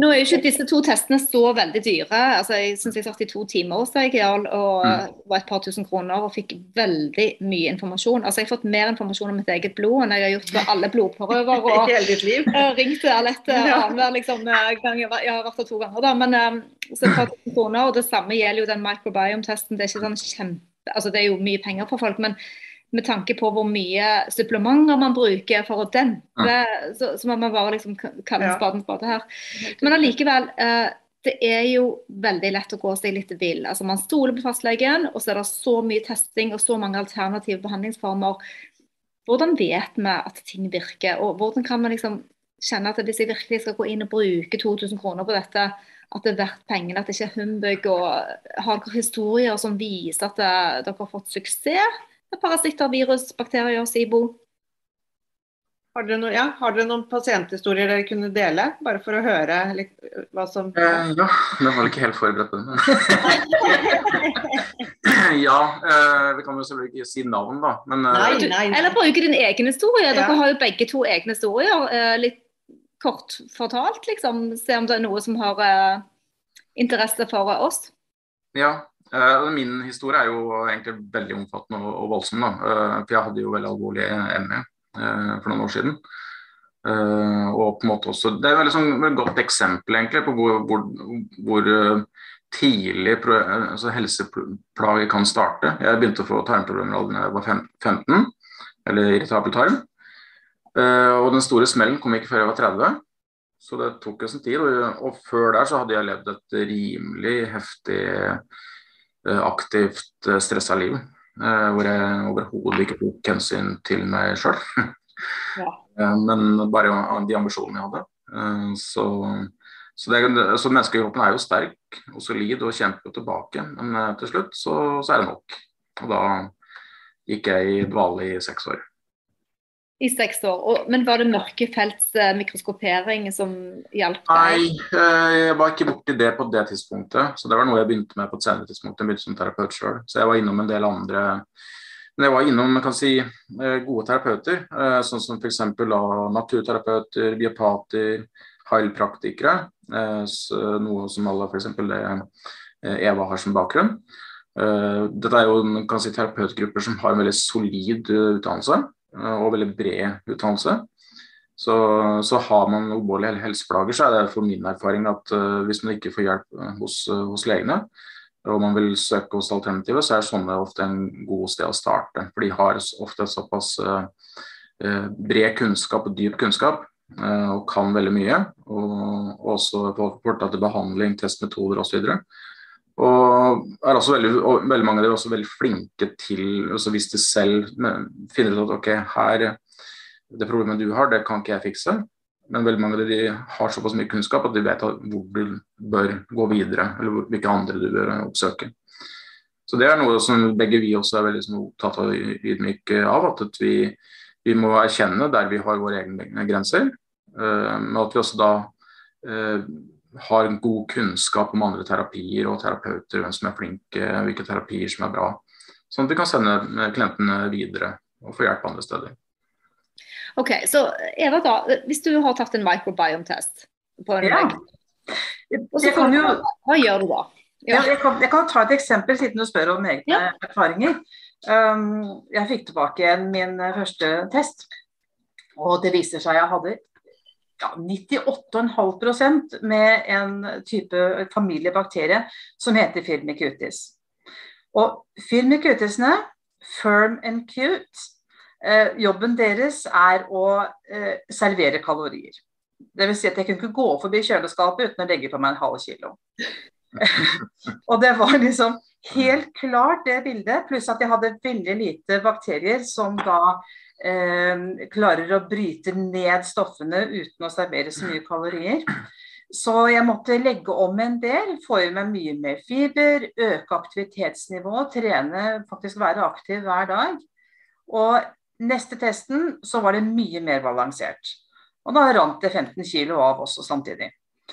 Nå er jo ikke disse to testene så veldig dyre. Altså, jeg syns jeg satt i to timer hos deg Jarl, og Mm. var et par tusen kroner og fikk veldig mye informasjon. Altså, Jeg har fått mer informasjon om mitt eget blod enn jeg har gjort på alle blodprøver. Og hele ditt liv. Jeg ringte Alette Ja. annenhver liksom, eh, gang jeg, jeg har vært der to ganger, da. Men um, så et par tusen kroner, og det samme gjelder jo den microbiome-testen. Det er ikke sånn kjempe Altså det er jo mye penger for folk, men med tanke på hvor mye supplementer man bruker for å dempe, så, så må man bare liksom kalle Ja. spaden spade her. Men allikevel, eh, det er jo veldig lett å gå seg litt vill. Altså Man stoler på fastlegen, og så er det så mye testing og så mange alternative behandlingsformer. Hvordan vet vi at ting virker, og hvordan kan man liksom kjenne at hvis jeg virkelig skal gå inn og bruke 2000 kroner på dette, at det er verdt pengene, at det ikke er humbug, og har dere historier som viser at eh, dere har fått suksess parasitter, virus, bakterier, SIBO? Har dere, noen, ja, har dere noen pasienthistorier dere kunne dele? Bare for å høre litt, hva som eh, ja, jeg var vel ikke helt forberedt på det. Men ja, eh, vi kan jo selvfølgelig ikke si navn, da. Men eh, Nei, Du, nei, nei. eller bruke din egen historie. Dere Ja. har jo begge to egne historier. eh, Litt kort fortalt, liksom. Se om det er noe som har eh, interesse for oss? Ja. Uh, min historie er jo egentlig veldig omfattende og, og voldsom. da. Uh, for jeg hadde jo veldig alvorlig ME uh, for noen år siden. og på en måte også, Det er et veldig sånn, godt eksempel egentlig på hvor, hvor, hvor tidlig altså helseplager kan starte. Jeg begynte å få tarmproblemer da jeg var 15, eller irritabel tarm. og den store smellen kom ikke før jeg var 30. Så det tok jo sin tid. Og, og, før der så hadde jeg levd et rimelig heftig, eh, aktivt, eh, stressa liv. Eh, hvor jeg overhodet ikke tok hensyn til meg sjøl. Ja. Men bare de ambisjonene jeg hadde. Så, så, det, så menneskekroppen er jo sterk og solid og kjemper tilbake. Men til slutt så, så er det nok. Og da gikk jeg i dvale i seks år i seks år. Og, men var det mørkefelts eh, mikroskopering som hjalp deg? Nei, eh, jeg var ikke borti det på det tidspunktet. Så det var noe jeg begynte med på et senere tidspunkt. Jeg begynte som terapeut selv. Så jeg var innom en del andre men jeg var innom kan si, eh, gode terapeuter, sånn som f.eks. naturterapeuter, biopater, heilpraktikere. Noe som alle f.eks. det Eva har som bakgrunn. Dette er jo si, terapeutgrupper som har en veldig solid utdannelse. Eh, og veldig bred utdannelse. Så, så, har man alvorlige helseplager, så er det for min erfaring at uh, hvis man ikke får hjelp eh, hos, uh, hos, legene, og man vil søke hos alternativet, så er sånne ofte en god sted å starte. For de har ofte såpass uh, bred kunnskap og dyp kunnskap, og kan veldig mye. Og, og også fortsatt til behandling, testmetoder osv. Og, er også veldig, og veldig mange av dem er også veldig flinke til altså Hvis de selv finner ut at ok, her, det problemet du har, det kan ikke jeg fikse. Men veldig mange av dem har såpass mye kunnskap at de vet hvor du bør gå videre, eller hvilke andre du bør oppsøke. Så Det er noe som begge vi også er veldig sånn opptatt av ydmyk av. At vi, vi, må erkjenne der vi har våre egne grenser. Uh, men at vi også da uh, har god kunnskap om andre terapier og terapeuter, hvem som er flinke, hvilke terapier som er bra. Sånn at vi kan sende klientene videre og få hjelp andre steder. Ok, så Eva da, Hvis du har tatt en microbiome-test på en ja. legg, jo... hva gjør du da? Ja. Ja, jeg, kan, jeg, kan, ta et eksempel, siden du spør om egne ja. erfaringer. Um, jeg fikk tilbake min første test, og det viser seg jeg hadde ja, 98,5% med en type familiebakterie som heter firmicutes. Og firmicutisene, firm and cute, eh, jobben deres er å eh, servere kalorier. Vil si at jeg kunne ikke gå forbi kjøleskapet uten å legge på meg en halv kilo. og det var liksom helt klart det bildet, pluss at jeg hadde veldig lite bakterier som da eh, klarer å bryte ned stoffene uten å servere så mye kalorier. Så jeg måtte legge om en del, få i meg mye mer fiber, øke aktivitetsnivået, trene, faktisk være aktiv hver dag. Og neste testen så var det mye mer balansert. Og da rant det 15 kg av også samtidig.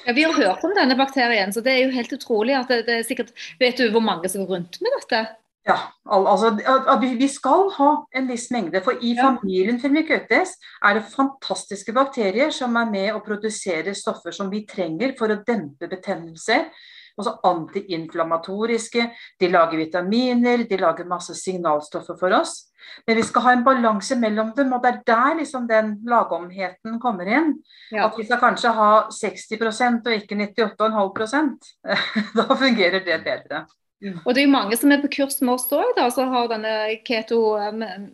Ja, Vi har hørt om denne bakterien, så det er jo helt utrolig at det, det er sikkert Vet du hvor mange som går rundt med dette? Ja, altså Vi skal ha en viss mengde. For i familien Firmicutes er det fantastiske bakterier som er med å produsere stoffer som vi trenger for å dempe betennelser. Altså antiinflamatoriske. De lager vitaminer, de lager masse signalstoffer for oss. Men vi skal ha en balanse mellom dem, og det er der liksom den lagomheten kommer inn. Ja. At vi skal kanskje ha 60% og ikke 98,5% Da fungerer det bedre. Mm. Og det er jo mange som er på kurs med oss òg, som har denne keto,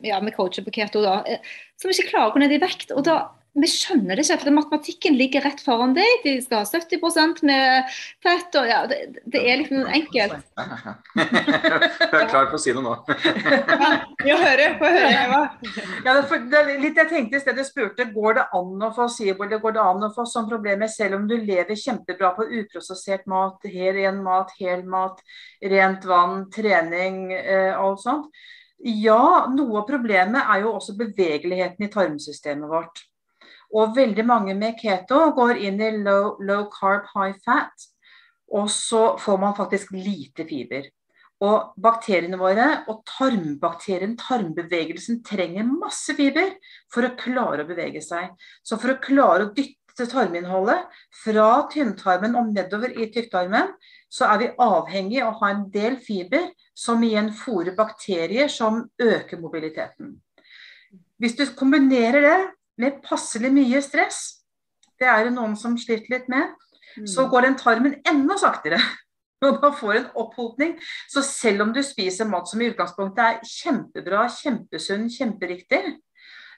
ja, med coacher på keto, da, eh, som ikke klarer å gå ned i vekt. og da vi skjønner det ikke, for matematikken ligger rett foran deg. De skal ha 70% med fett. og ja, det, det, er liksom enkelt. Jeg er klar for å si noe nå. ja, høre, få høre, Eva. Ja, det, det, litt jeg tenkte i stedet spurte, Går det an å få SIBO eller går det an å få sånne problemer selv om du lever kjempebra på uprosessert mat, her ren mat, hel mat, rent vann, trening, eh, alt sånt? Ja, noe av problemet er jo også bevegeligheten i tarmsystemet vårt. Og veldig mange med keto går inn i low, low carb, high fat. Og så får man faktisk lite fiber. Og bakteriene våre og tarmbakterien, tarmbevegelsen, trenger masse fiber for å klare å bevege seg. Så for å klare å dytte tarminnholdet fra tynntarmen og nedover i tykktarmen, så er vi avhengig av å ha en del fiber som igjen fôrer bakterier som øker mobiliteten. Hvis du kombinerer det med passelig mye stress, det er det noen som sliter litt med, så mm. går den tarmen enda saktere. Og man får en opphopning. Så selv om du spiser mat som i utgangspunktet er kjempebra, kjempesunn, kjemperiktig,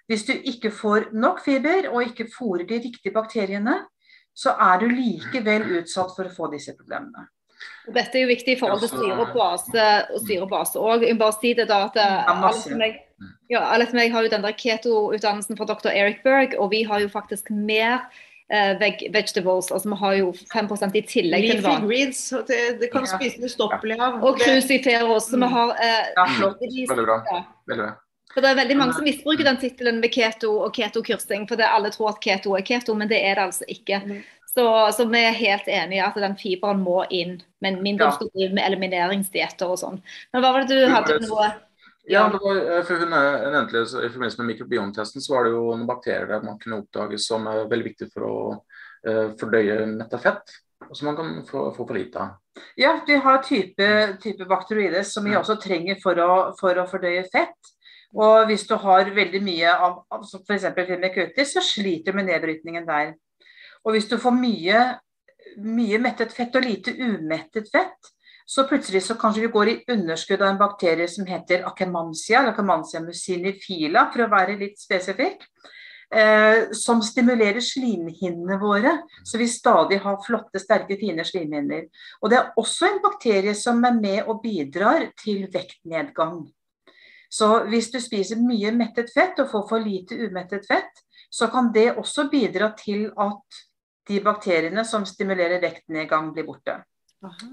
hvis du ikke får nok fiber og ikke fôrer de riktige bakteriene, så er du likevel utsatt for å få disse problemene. Og Dette er jo viktig i forhold til styre og base. Og jeg bare si det da at alle som jeg, ja, alle som jeg har jo den der keto-utdannelsen fra dr. Eric Berg, og vi har jo faktisk mer uh, veg vegetables. altså Vi har jo 5% i tillegg til vann. Greens, det, det kan ja. spise ustoppelig av. Og cruciferos. Så vi har eh, ja, Veldig bra. Veldig bra. For Det er veldig mange som misbruker den tittelen med keto og keto-kursing. For det alle tror at keto er keto, men det er det altså ikke. Mm. Så, så, vi er helt enige at den fiberen må inn, men mindre ja. skal drive med elimineringsdietter og sånn. Men hva var det du hadde noe ja, det var, eh, for hun nevnte det, I forbindelse med mikrobiomtesten så var det jo noen bakterier man kunne oppdage som er veldig viktig for å uh, fordøye metafett, fett som man kan få, få for lite av. Ja, vi har type, type bakteroides som vi også trenger for å, for å fordøye fett. Og hvis du har veldig mye av, av f.eks. firmikutis, så sliter du med nedbrytningen der. Og hvis du får mye, mye mettet fett og lite umettet fett, så plutselig så kanskje vi går i underskudd av en bakterie som heter akemansia, eller akemansia mucinifila, for å være litt spesifikk. Eh, som stimulerer slimhinnene våre, så vi stadig har flotte, sterke, fine slimhinner. Og det er også en bakterie som er med og bidrar til vektnedgang. Så hvis du spiser mye mettet fett og får for lite umettet fett, så kan det også bidra til at de bakteriene som stimulerer vektnedgang, blir borte. Aha.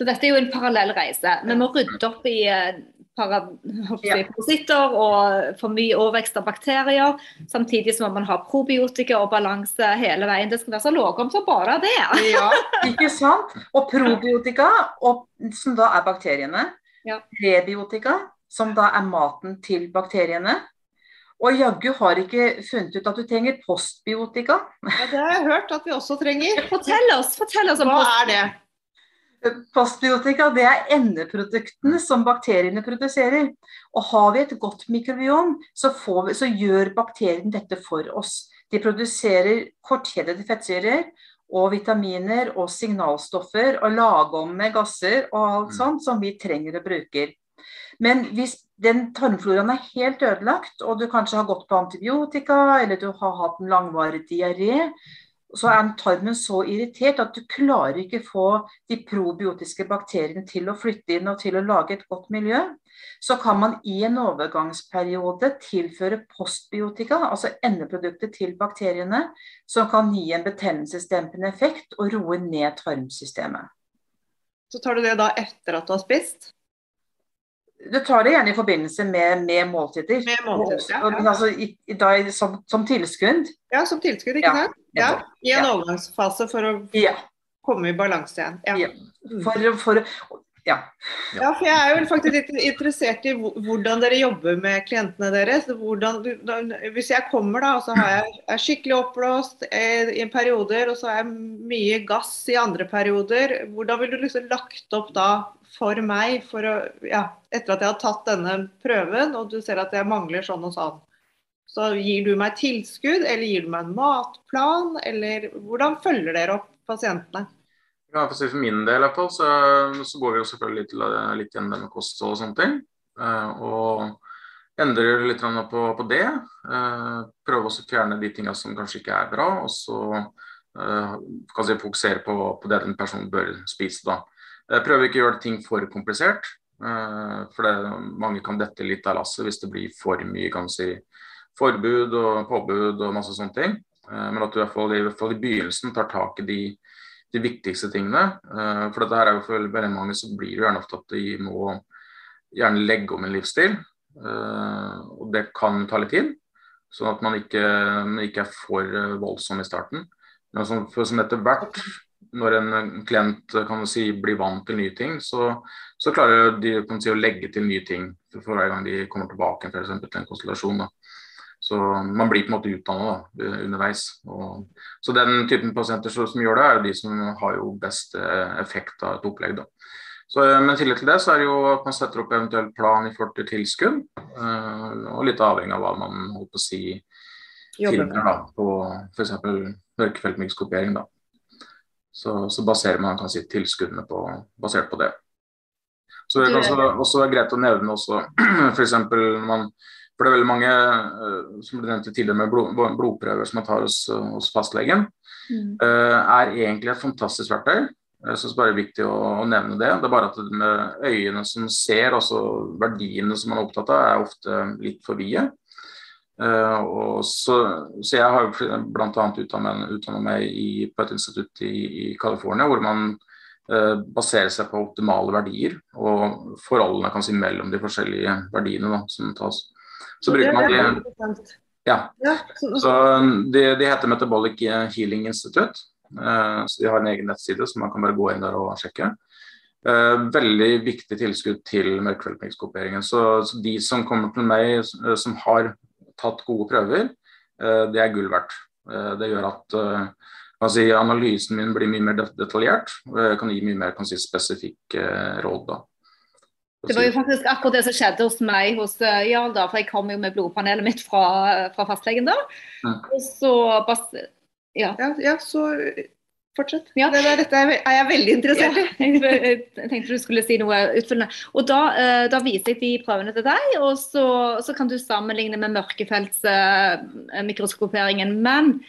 Så dette er jo en parallell reise. Vi må rydde opp i eh, parasitter og for mye overvekst av bakterier. Samtidig så må man ha probiotika og balanse hele veien. Det skal være så lågomt som bare det. ja, ikke sant. Og probiotika, og, som da er bakteriene. Ja. Prebiotika, som da er maten til bakteriene. Og jaggu har ikke funnet ut at du trenger postbiotika. Ja, Det har jeg hørt at vi også trenger. Fortell oss, fortell oss om Hva er det? Postbiotika det er endeproduktene som bakteriene produserer. Og har vi et godt mikrobiom, så, vi, så gjør bakteriene dette for oss. De produserer kortkjedede fettsyrer og vitaminer og signalstoffer og lagomme gasser og alt mm. sånt som vi trenger og bruker. Men hvis den tarmfloraen er helt ødelagt, og du kanskje har gått på antibiotika, eller du har hatt en langvarig diaré, så er tarmen så irritert at du klarer ikke få de probiotiske bakteriene til å flytte inn og til å lage et godt miljø. Så kan man i en overgangsperiode tilføre postbiotika, altså endeproduktet til bakteriene, som kan gi en betennelsesdempende effekt og roe ned tarmsystemet. Så tar du det da etter at du har spist? Du tar det gjerne i forbindelse med, med måltider. Med måltider, ja. ja. Altså, i, i da, som, som, tilskudd. Ja, som tilskudd, ikke sant? Ja, I en overgangsfase for å komme i balanse igjen. Ja. For, for, ja. ja. for jeg er jo faktisk litt interessert i hvordan dere jobber med klientene deres. Hvordan, hvis jeg kommer da, og så har jeg, er skikkelig oppblåst eh, i perioder, og så er jeg mye gass i andre perioder, hvordan vil du liksom lagt opp da for meg for å, ja, etter at jeg har tatt denne prøven, og du ser at jeg mangler sånn og sånn. Så gir du meg tilskudd, eller gir du meg en matplan, eller hvordan følger dere opp pasientene? Ja, for, for min del i hvert fall, så, så, går vi jo selvfølgelig litt, litt gjennom det med kosthold og sånne ting. Uh, og endrer litt på, på det. Uh, prøver også å fjerne de tingene som kanskje ikke er bra. Og så kan si, fokusere på, på det den personen bør spise. da. Prøver ikke å gjøre ting for komplisert. For det, mange kan dette litt av lasset hvis det blir for mye kan si, forbud og påbud og masse sånne ting. Uh, men at du i hvert, fall, i hvert fall i begynnelsen tar tak i de, de viktigste tingene. Uh, for dette her er jo for veldig mange så blir det gjerne ofte at de må gjerne legge om en livsstil. og det kan ta litt tid. Sånn at man ikke, ikke er for voldsom i starten. Men som, som etter hvert når en klient kan si, blir vant til nye ting, så, så klarer de si, å legge til nye ting for hver gang de kommer tilbake til en konsultasjon. Da. Så man blir på en måte utdannet underveis. Og, så den typen pasienter som gjør det, er jo de som har jo best effekt av et opplegg. da. Så, men i tillegg til det så er det jo at man setter opp eventuell plan i forhold til tilskudd. og litt avhengig av hva man holdt på å si tilbyr da, på f.eks. mørkefeltmikskopiering. da. Så, så, baserer man kan si, tilskuddene på, basert på det. Så det kan også, også være greit å nevne også f.eks. man for det er veldig mange uh, som ble nevnt tidligere med blod, blodprøver som man tar hos, hos fastlegen. Mm. Uh, er egentlig et fantastisk verktøy. Jeg bare det er viktig å, å, nevne det. Det er bare at med øyene som ser, altså verdiene som man er opptatt av, er ofte litt for vide. Uh, så, så, jeg har bl.a. utdannet meg i, på et institutt i, i California hvor man uh, baserer seg på optimale verdier og forholdene kan si mellom de forskjellige verdiene da, som tas. Så bruker man de ja. Så de, de, heter Metabolic Healing Institute. Uh, så De har en egen nettside, så man kan bare gå inn der og sjekke. veldig viktig tilskudd til mørkfeltmikskopieringen. Så, så de som kommer til meg som har tatt gode prøver, eh, det er gull verdt. Eh, det gjør at si, analysen min blir mye mer detaljert, jeg kan gi mye mer si, spesifikke råd. da. Det var jo faktisk akkurat det som skjedde hos meg hos Jarl, da, for jeg kom jo med blodpanelet mitt fra, fra fastlegen da. Ja. Og så ja. ja. Ja, så Fortsett. Ja. Det, det, dette er jeg veldig interessert i. Ja. Jeg tenkte du skulle si noe utfyllende. Og da, eh, da viser jeg de prøvene til deg, og så, så kan du sammenligne med mørkefeltsmikroskoperingen. Eh, men,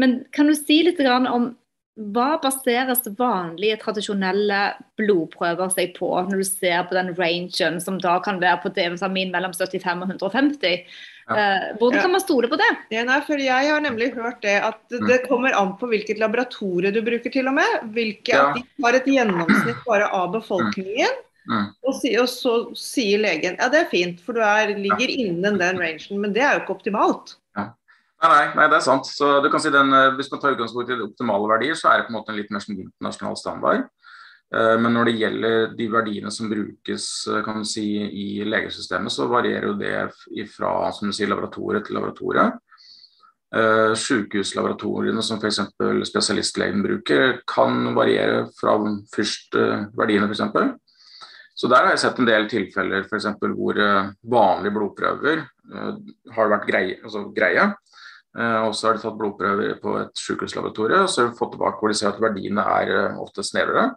men, kan du si litt om hva baseres vanlige, tradisjonelle blodprøver seg på, når du ser på den rangen som da kan være på D-vitamin mellom 75 og 150? Ja. hvordan kan man stole på det? Ja, nei, for Jeg har nemlig hørt det at det, det kommer an på hvilket laboratorie du bruker til og med. Hvilke, ja. At de har et gjennomsnitt bare av befolkningen. Mm. Og, si, og, så sier legen ja det er fint, for du er, ligger innen den rangen, men det er jo ikke optimalt. Nei, nei, nei, det er sant. Så du kan si den, eh, Hvis man tar utgangspunkt i optimale verdier, så er det på en måte en litt mer sånn internasjonal standard. Eh, men når det gjelder de verdiene som brukes kan kan si, i legesystemet, så varierer jo det fra som du sier, laboratoriet til laboratorie. Uh, Sykehuslaboratoriene som f.eks. spesialistlegen bruker, kan variere fra først verdiene f.eks. Så der har jeg sett en del tilfeller for eksempel, hvor vanlige blodprøver har vært greie. Altså greie. Og så har de tatt blodprøver på et sykehuslaboratorium og så har de fått tilbake hvor de ser at verdiene er ofte snevrere.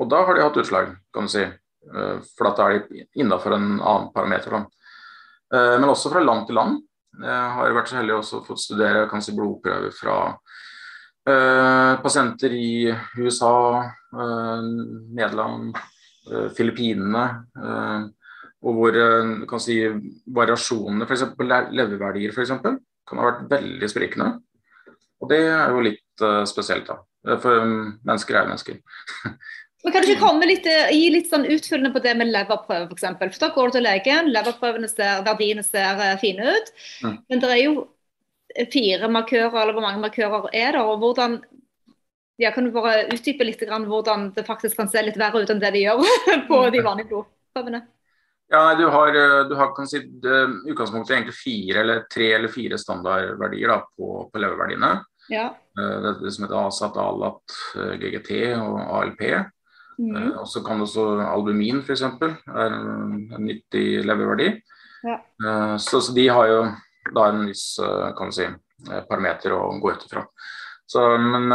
Og da har de hatt utslag, kan du si. Eh, for da er de innafor en annen parameter. Eh, men også fra land til land. Jeg har vært så heldig å fått studere kan si, blodprøver fra pasienter i USA, Nederland, Filippinene. og hvor kan si, variasjonene, f.eks. leververdier, for eksempel, kan ha vært veldig sprikende. Og det er jo litt spesielt, da. For mennesker er mennesker. Men Kan du ikke komme litt, eh, gi litt sånn utfyllende på det med leverprøve f.eks. For, for da går du til legen, leverprøvene ser, verdiene ser uh, fine ut. Mm. Men det er jo fire markører, eller hvor mange markører er det? og hvordan ja, Kan du bare utdype litt grann hvordan det faktisk kan se litt verre ut enn det de gjør på de vanlige blodprøvene? Ja, nei, Du har, eh, du har kan si, utgangspunktet egentlig fire eller tre eller fire standardverdier da, på, på leververdiene. Ja. Det, det som heter ASAT, ALAT, GGT og ALP. Mm. Eh, og så kan også albumin f.eks. er en, en nyttig leververdi. Ja. Eh, så, så, de har jo da en viss eh, kan du si, parameter å gå ut ifra. Så, men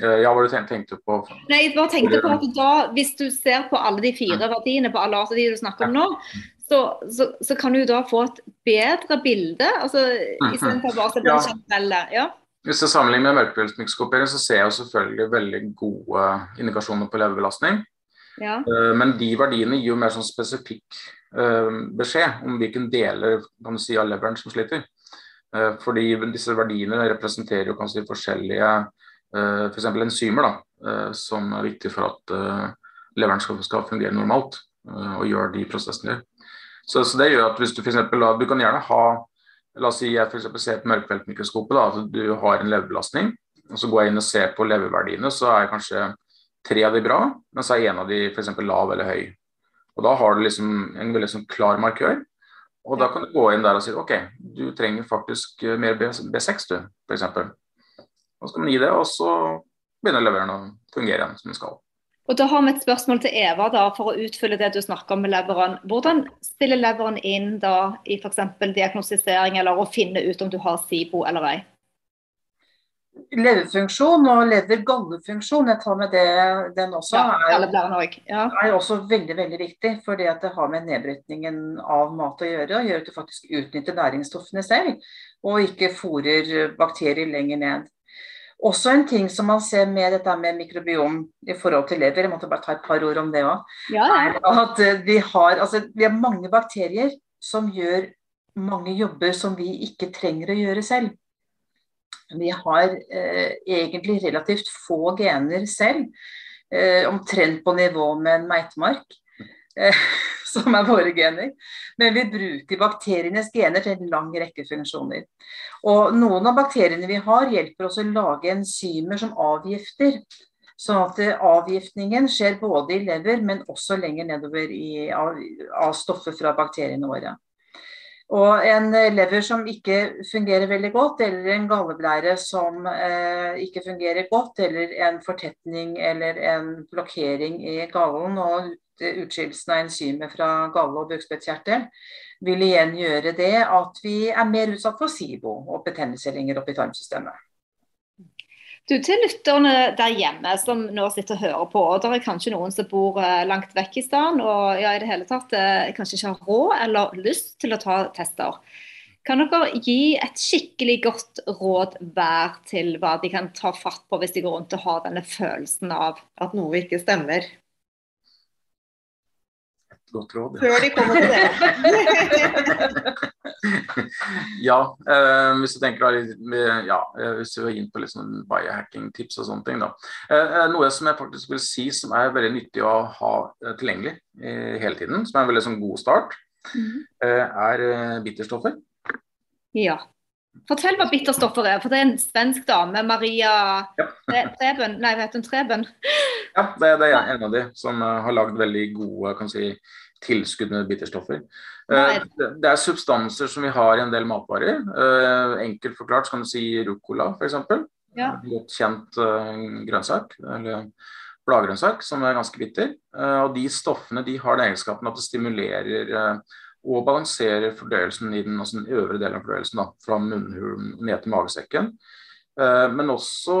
ja, hva du tenkte på? Nei, jeg bare tenkte på at da, Hvis du ser på alle de fire verdiene på alle arter de du snakker om nå, så, så, så, kan du da få et bedre bilde? altså. Istedenfor bare å se på det generelle. Ja. Hvis jeg sammenligner med mørkepulsmikroskopering, så ser jeg jo selvfølgelig veldig gode indikasjoner på leverbelastning. Ja. Eh, men de verdiene gir jo mer sånn spesifikk uh, beskjed om hvilken deler kan du si, av leveren som sliter. Fordi disse verdiene representerer jo kan si, forskjellige f.eks. For enzymer da, som er viktig for at leveren skal, skal, fungere normalt og gjøre de prosessene. Så, så det gjør at hvis du for eksempel, da, Du kan gjerne ha La oss si jeg for ser på mørkfeltmikroskopet, at du har en leverbelastning. og Så går jeg inn og ser på leververdiene, så er kanskje tre av de bra, men så er en av de f.eks. lav eller høy. Og Da har du liksom en veldig sånn klar markør. Og da kan du gå inn der og si ok, du trenger faktisk eh, mer B6 du, f.eks. Og så kan man gi det, og så begynner leveren å fungere igjen som den skal. Og Da har vi et spørsmål til Eva da, for å utfylle det du snakker om med leveren. Hvordan spiller leveren inn da i f.eks. diagnostisering eller å finne ut om du har SIBO eller ei? Leverfunksjon og lever-gallefunksjon, jeg tar med det, den også, ja, er, ja. er også veldig veldig viktig. For det har med nedbrytningen av mat å gjøre. og Gjør at du faktisk utnytter næringsstoffene selv, og ikke fôrer bakterier lenger ned. Også en ting som man ser med dette med mikrobiom i forhold til lever, jeg måtte bare ta et par ord om det òg, ja, er at vi har, altså, vi har mange bakterier som gjør mange jobber som vi ikke trenger å gjøre selv. Vi har eh, egentlig relativt få gener selv, eh, omtrent på nivå med en meitemark. Eh, som er våre gener. Men vi bruker bakterienes gener til en lang rekke funksjoner. Og noen av bakteriene vi har, hjelper oss å lage enzymer som avgifter. Sånn at avgiftningen skjer både i lever, men også lenger nedover i, av, av stoffet fra bakteriene våre. Og en lever som ikke fungerer veldig godt, eller en galleblære som eh, ikke fungerer godt, eller en fortetning eller en blokkering i gallen og utskillelsen av enzymer fra galle- og bukspyttkjertel, vil igjen gjøre det at vi er mer utsatt for SIBO og betennelse oppi tarmsystemet. Du, Til lytterne der hjemme som nå sitter og hører på, og det er kanskje noen som bor eh, langt vekk i stedet og ja, i det hele tatt eh, kanskje ikke har råd eller lyst til å ta tester. Kan dere gi et skikkelig godt råd hver til hva de kan ta fatt på hvis de går rundt og har denne følelsen av at noe ikke stemmer? Et godt råd. ja. Før de kommer til det. Ja, eh, hvis du tenker ja, eh, hvis du er inn på litt sånn biohacking-tips og sånne ting. da. Eh, noe som jeg faktisk vil si som er veldig nyttig å ha eh, tilgjengelig eh, hele tiden, som er en veldig sånn god start, mm. er bitterstoffer. Ja. Fortell hva bitterstoffer er, for det er en svensk dame, Maria ja. Treben. Nei, vet hun Treben? Ja, det, det, er en av de som har lagd veldig gode kan si, tilskudd med bitterstoffer. Nei. det er substanser som vi har i en del matvarer. Eh, enkelt forklart kan du si ruccola f.eks. Ja. Godt kjent eh, grønnsak. eller bladgrønnsak som er ganske bitter. Og de stoffene de har den egenskapen at det stimulerer og balanserer fordøyelsen i den, altså den øvre delen av fordøyelsen, da, fra munnhulen ned til magesekken. Men også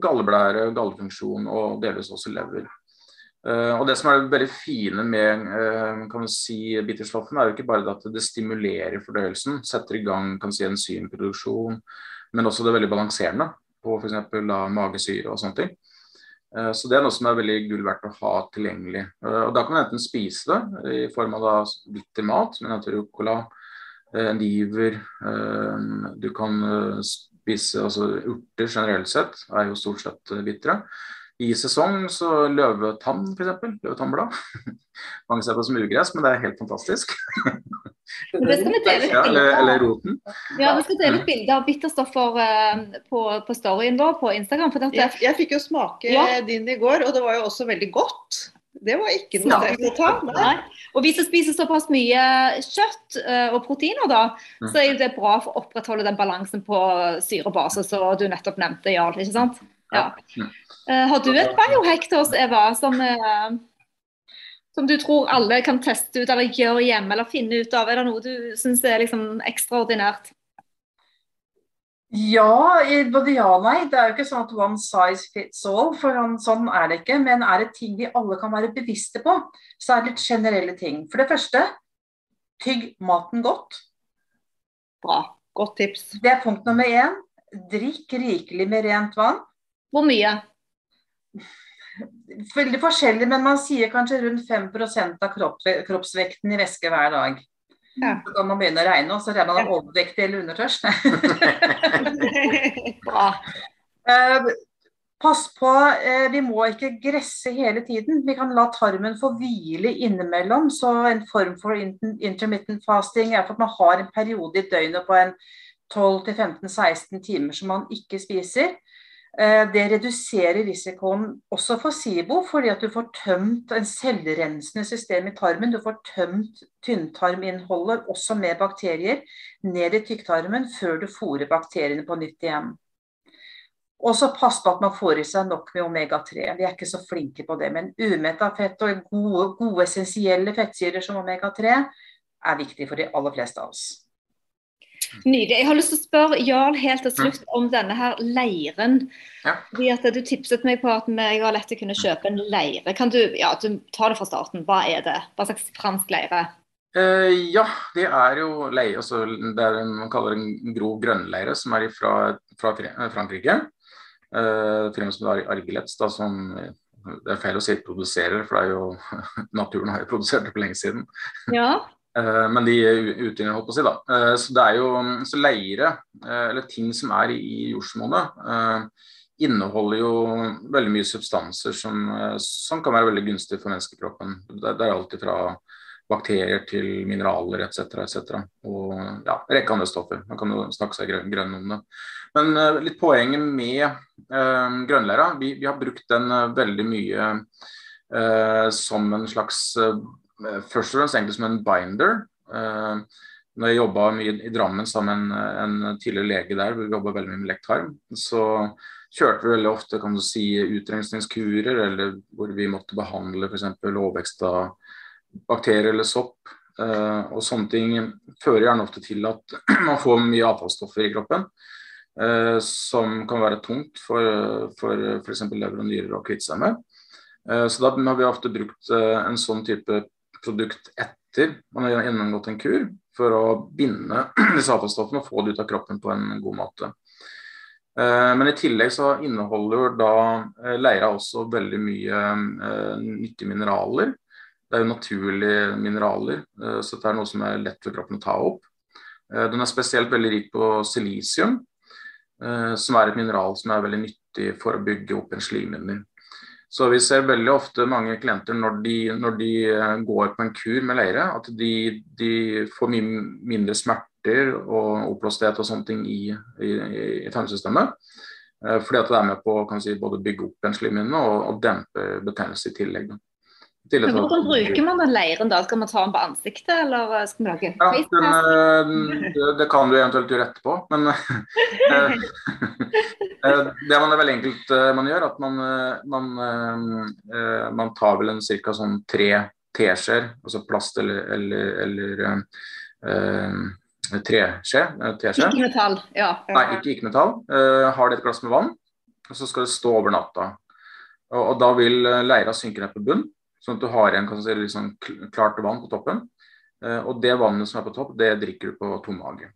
galleblære, gallefunksjon og delvis også lever. Uh, og Det som er det veldig fine med uh, kan si, bitterstoffene, er jo ikke bare at det stimulerer fordøyelsen, setter i gang kan si, enzymproduksjon, men også det veldig balanserende på f.eks. magesyre og sånne ting. Uh, så Det er noe som er veldig gull verdt å ha tilgjengelig. og Da kan man enten spise det i form av da, bitter mat, men etter ruccola, endiver Du kan spise altså urter generelt sett, er jo stort sett bitre i sesong så løvetann, f.eks. Løvetannblad. Mange ser på som ugress, men det er helt fantastisk. Det skal vi dele ja, eller, eller, roten. Ja, vi skal dele et bilde av bitterstoffer uh, på, på, storyen vår på Instagram. Jeg, jeg, jeg, fikk jo smake ja. din i går, og det var jo også veldig godt. Det var ikke noe strengt å ta. Nei. Og hvis du spiser såpass mye kjøtt uh, og proteiner, da, mm. så er det bra for å opprettholde den balansen på syre og base som du nettopp nevnte, Jarl. ikke sant? Ja. Uh, har du et biohack til oss, Eva, som, uh, som, du tror alle kan teste ut eller gjøre hjemme eller finne ut av? Er det noe du syns er liksom ekstraordinært? Ja, både ja og nei. Det er jo ikke sånn at one size fits all, for sånn er det ikke. Men er det ting vi alle kan være bevisste på, så er det litt generelle ting. For det første, tygg maten godt. Bra. Godt tips. Det er punkt nummer én. Drikk rikelig med rent vann. Hvor mye? Veldig forskjellig, men man sier kanskje rundt 5% av kroppsvekten i væske hver dag. Ja. Så kan man begynne å regne, og så regner man overvektig eller undertørst. Bra. Uh, pass på, uh, vi må ikke gresse hele tiden. Vi kan la tarmen få hvile innimellom. Så en form for intermittent fasting er for at man har en periode i døgnet på en 12-15-16 timer som man ikke spiser Eh, det reduserer risikoen også for SIBO, fordi at du får tømt en cellerensende system i tarmen. Du får tømt tynntarminnholdet, også med bakterier, ned i tykktarmen før du fôrer bakteriene på nytt igjen. Og så pass på at man får i seg nok med omega-3. Vi er ikke så flinke på det. Men umetta fett og gode, gode essensielle fettsyrer som omega-3 er viktig for de aller fleste av oss. Nydelig. Jeg har lyst til å spørre Jarl helt til slutt om denne her leiren. Ja. Du tipset meg på at jeg har lett til å kunne kjøpe en leire. Kan du, ja, du ta det fra starten. Hva er det? Hva slags fransk leire? Eh, ja, det er jo leie, altså, det er en, man kaller det en grov grønnleire, som er fra, fra Frankrike. Eh, firma som er Argelets, da, som det er feil å si produserer, for det jo, naturen har jo produsert det for lenge siden. Ja. Eh, men de utgjør, holdt på å si. da. Eh, så det er jo så leire, eh, eller ting som er i jordsmonnet, inneholder jo veldig mye substanser som, som, kan være veldig gunstig for menneskekroppen. Det, det er alltid fra bakterier til mineraler etc. etc. Og ja, rekke andre stoffer. Man kan jo snakke seg grønn, grønn om det. Men litt poenget med uh, grønnlæra, vi, vi, har brukt den veldig mye som en slags først og fremst egentlig som en binder. Uh, når jeg jobba mye i Drammen sammen med en, en tidligere lege der, vi jobba veldig mye med lektarm så kjørte vi veldig ofte kan du si, utrensningskurer, eller hvor vi måtte behandle f.eks. overvekst av bakterier eller sopp. Uh, og sånne ting fører gjerne ofte til at man får mye avfallsstoffer i kroppen. Som kan være tungt for, for f.eks. lever og nyrer å kvitte seg med. Så da har vi ofte brukt en sånn type produkt etter man har gjennomgått en kur, for å binde disse avfallsstoffene og få det ut av kroppen på en god måte. Eh, men i tillegg så inneholder da eh, leira også veldig mye eh, nyttige mineraler. Det er jo naturlige mineraler, så det er noe som er lett for kroppen å ta opp. Den er spesielt veldig rik på silisium, som er et mineral som er veldig nyttig for å bygge opp en slimhinne. Så vi ser veldig ofte mange klienter når de, når de eh, går på en kur med leire, at de, de får mye mindre smerter og oppblåsthet og sånne ting i, i, i tarmsystemet. Eh, fordi at det er med på å si, både bygge opp en slimhinne og, og dempe betennelse i tillegg. Hvordan bruker man den leiren da? Skal man ta den på ansiktet, eller eh, skal man lage ja, det, det, kan du eventuelt gjøre etterpå, men det man er veldig enkelt man gjør, at man, man, man tar vel en ca. sånn tre teskjeer, altså plast eller, eller, eller uh, treskje. Ikke metall, ja. Nei, ikke, ikke metall. Uh, har det et glass med vann, og så skal det stå over natta. Og, og da vil leira synke ned på bunn. Sånn at du har igjen si, litt sånn klart vann på toppen. Eh, og det vannet som er på topp, det drikker du på tom mage.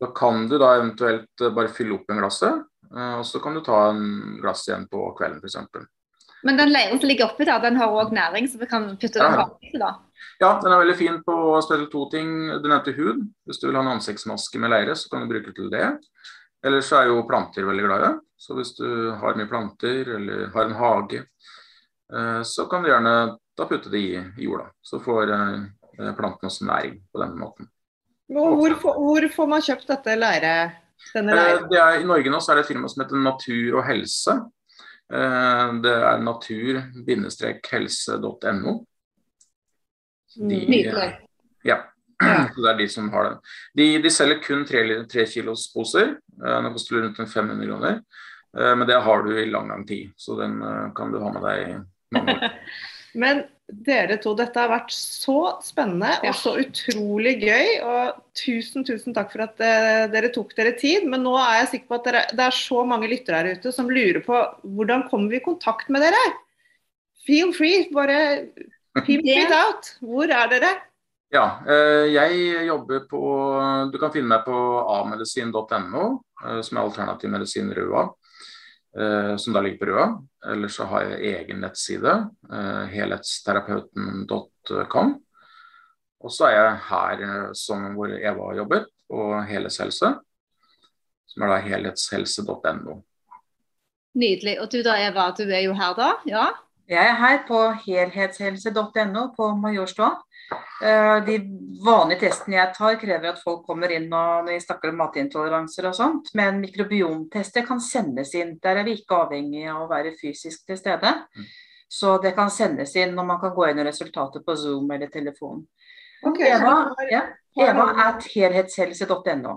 Da kan du da eventuelt eh, bare fylle opp en glasset, eh, og så kan du ta en glass igjen på kvelden f.eks. Men den leiren som ligger oppi der, den har òg næring, så vi kan putte den baki da? Ja, den er veldig fin på spesielt to ting. Du nevnte hud. Hvis du vil ha en ansiktsmaske med leire, så kan du bruke det til det. Ellers er jo planter veldig glade. Så hvis du har mye planter eller har en hage, så kan du gjerne da putte det i, i jorda. Så får eh, plantene også næring på den måten. Hvor, hvor, får man kjøpt dette leiret? eh, Det er, I Norge nå så er det et firma som heter Natur og helse. Det er natur-helse.no. Nydelig. Ja. Så det er de som har den. De, de selger kun tre, tre kilos poser. Den koster rundt 500 kroner. Men det har du i lang, lang tid, så den kan du ha med deg Men dere to, dette har vært så spennende og så utrolig gøy. Og tusen, tusen takk for at uh, dere tok dere tid. Men nå er jeg sikker på at dere, det er så mange lyttere her ute som lurer på hvordan kommer vi i kontakt med dere? Feel free, bare pimp it out. Hvor er dere? Ja, uh, jeg jobber på Du kan finne meg på amedisin.no, uh, som er alternativ medisin Røa. Eh, som da ligger på Røa. Eller så har jeg egen nettside, eh, helhetsterapeuten.com. Og så er jeg her eh, som hvor Eva har jobbet, på Helhetshelse, som er da helhetshelse.no. Nydelig. Og du da, Eva, du er jo her da? Ja? Jeg er her på helhetshelse.no på Majorstua. Eh, de vanlige testene jeg tar, krever at folk kommer inn og, når vi snakker om matintoleranser og sånt. Men mikrobiomtester kan sendes inn. Der er vi ikke avhengig av å være fysisk til stede. Mm. Så det kan sendes inn, og man kan gå inn i resultatet på Zoom eller telefon. Okay, Eva, ja, Eva at helhetshelse.no.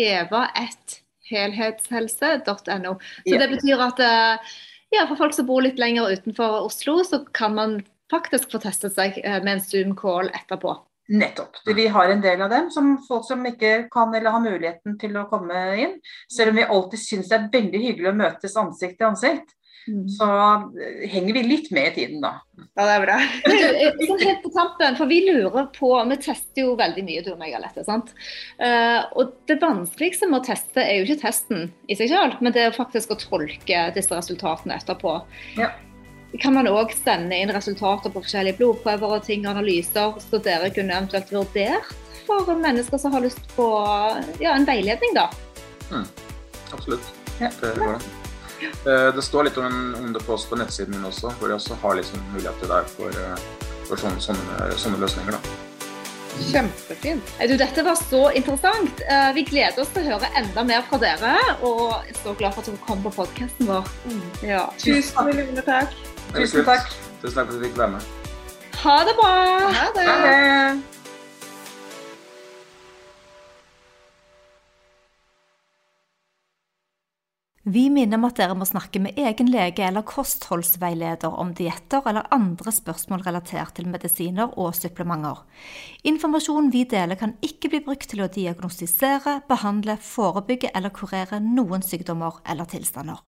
Eva at helhetshelse.no. Så det betyr at eh, ja, for folk som bor litt lenger utenfor Oslo, så kan man faktisk få testet seg eh, med en Zoom-call etterpå. Nettopp. Vi har en del av dem som folk som ikke kan eller har muligheten til å komme inn. Selv om vi alltid syns det er veldig hyggelig å møtes ansikt til ansikt, så eh, henger vi litt med i tiden da. Ja, det er bra. Du, eh, sånn helt på tampen, for Vi lurer på, vi tester jo veldig mye, du og meg, Alette. sant? Og Det vanskeligste med å teste er jo ikke testen i seg selv, men det er faktisk å tolke disse resultatene etterpå. Ja. Kan man òg sende inn resultater på forskjellige blodprøver og ting, analyser, så dere kunne eventuelt vurdert for mennesker som har lyst på ja, en veiledning, da? Absolutt. Ja. Det, går an. Eh, det står litt om, om det på oss på nettsiden min også, hvor jeg også har liksom muligheter der for, eh, for sånne, sånne, sånne løsninger. da. Kjempefint. Eh, Du, dette var så interessant. Vi gleder oss til å høre enda mer fra dere, og er så glad for at dere kom på podkasten vår. Ja. Tusen millioner takk. Tusen takk. Tusen takk for at du fikk være med. Ha det bra! Ha det. Ha det. Vi minner om at dere må snakke med egen lege eller kostholdsveileder om dietter eller andre spørsmål relatert til medisiner og supplementer. Informasjonen vi deler kan ikke bli brukt til å diagnostisere, behandle, forebygge eller kurere noen sykdommer eller tilstander.